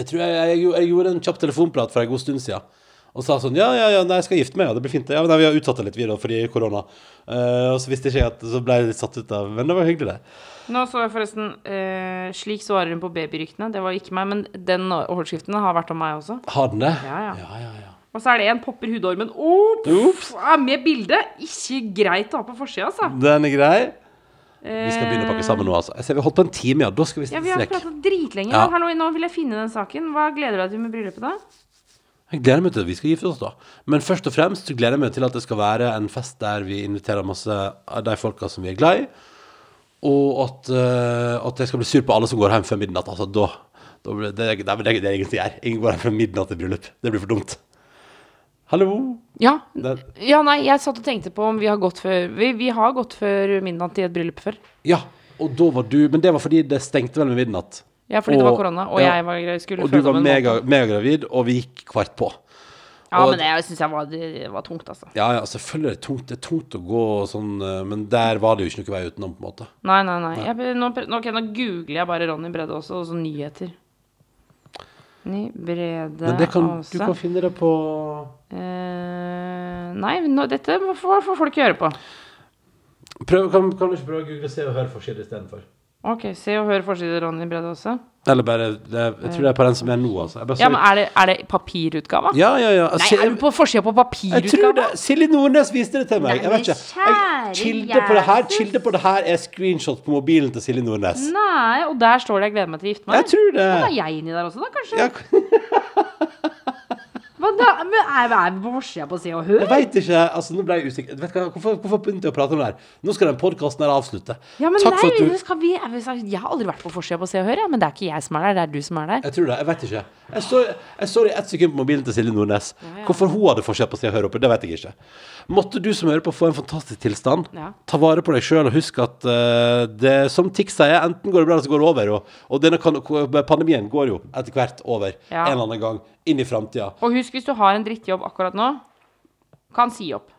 Jeg tror jeg, jeg, jeg, jeg gjorde en kjapp telefonprat for en god stund siden. Og sa sånn Ja, ja, ja, nei, jeg skal gifte meg, ja, det blir fint. Ja, men nei, vi har utsatt det litt da, fordi korona. Uh, og så visste ikke jeg at Så ble jeg litt satt ut av Men det var hyggelig, det. Nå så jeg forresten uh, Slik svarer hun på babyryktene. Det var ikke meg, men den overskriften har vært om meg også. Har den det? Ja, ja. ja, ja, ja. Og så er det en popper hudormen. Ops! Er med bilde. Ikke greit å ha på forsida, altså. Den er grei. Vi skal begynne å pakke sammen nå, altså. Jeg ser vi har holdt på en time, ja. Da skal vi Ja, Vi har pratet dritlenge. Ja. Hallo, nå vil jeg finne den saken. Hva gleder du deg til med bryllupet, da? Jeg gleder meg til at vi skal gifte oss, da. Men først og fremst gleder jeg meg til at det skal være en fest der vi inviterer masse av de folka som vi er glad i. Og at, uh, at jeg skal bli sur på alle som går hjem før midnatt. Altså, da, da blir det, det, det, det, er ingen som gjør. Ingen går hjem før midnatt til bryllup. Det blir for dumt. Hallo? Ja. Ja, nei, jeg satt og tenkte på om vi har gått før Vi, vi har gått før midnatt i et bryllup før. ja, og da var du Men det var fordi det stengte vel med midnatt. Ja, fordi det var korona, og ja. jeg var, skulle Og du føde var en mega, megagravid, og vi gikk kvart på. Ja, og- men det syns jeg var, det var tungt, altså. Ja, ja, selvfølgelig er det tungt. Det er tungt å gå sånn, eh, men der var det jo ikke noe vei utenom, på en måte. Nei, nei, nei. Jeg, nå, okay, nå googler jeg bare Ronny Brede også, og så nyheter. Ny Brede Men det kan, du kan finne det på Eh, nei, nå, dette får, får folk gjøre på. Prøv, kan, kan du ikke prøve å google Se og Hør forside istedenfor? Ok, se og hør forside Ronny Brede også. Eller bare det, Jeg tror det er på den som er nå, altså. Jeg bare Ja, men er det, er det papirutgava? ja, ja, ja. Nei, er du på forsida på jeg tror papirutgava? det. Silje Nordnes viste det til meg. Jeg vet ikke. Jeg, kilde, på det her, kilde på det her er screenshot på mobilen til Silje Nordnes. Nei, og der står det 'jeg gleder meg til å gifte meg'. Jeg tror det. Da er jeg inni der også, da, kanskje? Hva (laughs) da? Men er, vi på forsida på Se og Hør? jeg veit ikke. Altså, nå ble jeg usikker. Vet du hva, hvorfor, hvorfor begynte jeg å prate om det her? Nå skal den podkasten her avslutte. Ja, men Takk nei, for at du skal vi, jeg har aldri vært på forsida på Se og Hør, ja, men det er ikke jeg som er der, det er du som er der. Jeg tror det. Jeg vet ikke. Jeg så, jeg så det i ett sekund på mobilen til Silje Nordnes. Hvorfor hun hadde forsida på Se og Hør oppe, det vet jeg ikke. Måtte du som hører på få en fantastisk tilstand. Ja. Ta vare på deg sjøl og husk at uh, det som Tix sier, enten går det bra eller så går det over. Og, og denne kan, pandemien går jo etter hvert over Ja. en eller annen gang inn i framtida. Og husk, hvis hvis du har en drittjobb akkurat nå, kan si opp.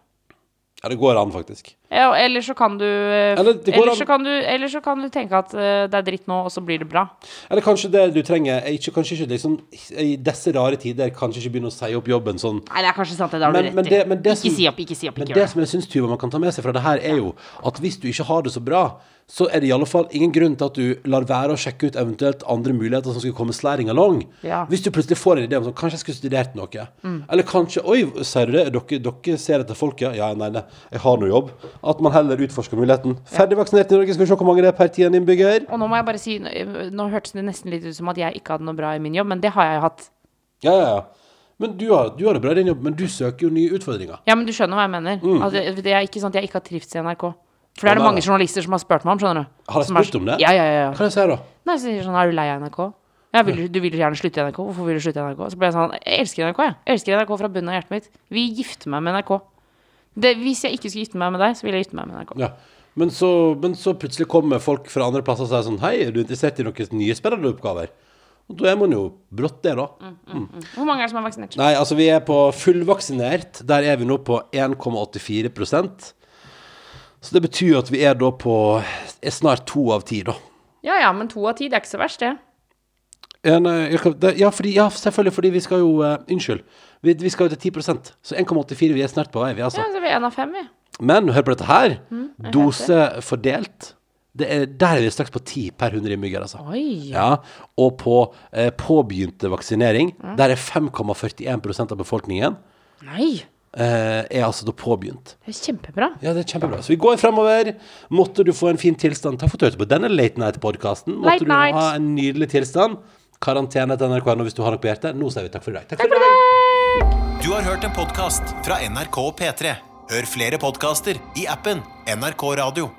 Ja, det går an, faktisk. Ja, eller så kan du eh, Eller eller, så kan du, eller så kan du tenke at eh, det er dritt nå, og så blir det bra. Eller kanskje det du trenger er ikke, Kanskje ikke liksom I disse rare tider kanskje ikke begynne å si opp jobben sånn Nei, det er kanskje sant, det. Det har du rett rett men det- men det ikke som- si opp, ikke si opp. Men Ikke det gjør det. som jeg syns Tuva man kan ta med seg fra det her, er jo at hvis du ikke har det så bra, så er det i alle fall ingen grunn til at du lar være å sjekke ut eventuelt andre muligheter som skulle komme slæring along. Ja. Hvis du plutselig får en idé om sånn Kanskje jeg skulle studert noe. Mm. Eller kanskje Oi, sier du det? Dere, dere ser etter folk, ja? Ja, nei, nei, jeg har nå jobb. At man heller utforsker muligheten. Ferdig vaksinert i Norge, skal vi se hvor mange det er per tiende innbygger. Og nå må jeg bare si, nå, nå hørtes det nesten litt ut som at jeg ikke hadde noe bra i min jobb, men det har jeg jo hatt. Ja, ja, ja. Men du har, du har det bra i din jobb, men du søker jo nye utfordringer. Ja, men du skjønner hva jeg mener. Altså, det er ikke sånn at jeg ikke har trivts i NRK. For det er det mange journalister som har spurt meg om, skjønner du. Har jeg er spurt om det? Ja, ja, ja. Hva kan jeg si da? Nei, så sier sånn, er du lei av NRK? Ja, vil, du- du vil gjerne slutte i NRK. Hvorfor vil du slutte i NRK? Så ble jeg sånn, jeg elsker NRK, jeg. Jeg elsker NRK fra bunnen av hjertet mitt. Vi gifter meg med NRK. Det, hvis jeg ikke skulle gifte meg med deg, så ville jeg gifte meg med NRK. Ja. Men så, men så plutselig kommer folk fra andre plasser og sier sånn Hei, er du interessert i noen nye spennende oppgaver? Og da er man jo brått det, da. Hvor mange er det som er vaksinert? Nei, altså vi er på fullvaksinert. Der er vi nå på 1,84% Så det betyr jo at vi er da på er snart to av ti, da. Ja, ja, men to av ti, det er ikke så verst, det. Ja, nei, det- ja, fordi, ja, selvfølgelig, fordi vi skal jo eh, Unnskyld. Vi, vi skal jo til 10 Så 1,84, vi er snart på vei, vi, altså. Ja, så er vi en av fem, vi. Men hør på dette her. Mm, Dose fordelt. Det er, der er vi straks på 10 per 100 innbyggere, altså. Oi. Ja, og på eh, påbegynte vaksinering, der er 5,41% av befolkningen Nei, eh, er altså da påbegynt. det er kjempebra. Ja, det er kjempebra. Så vi går fremover. Måtte du få en fin tilstand. Takk for at du hørte på denne Late Night-podkasten. Måtte Late du night. ha en nydelig tilstand. Karantene til NRK nå hvis du har noe på hjertet. Nå sier vi takk for i dag. Takk for i dag. Du har hørt en podkast fra NRK og P3. Hør flere podkaster i appen NRK Radio.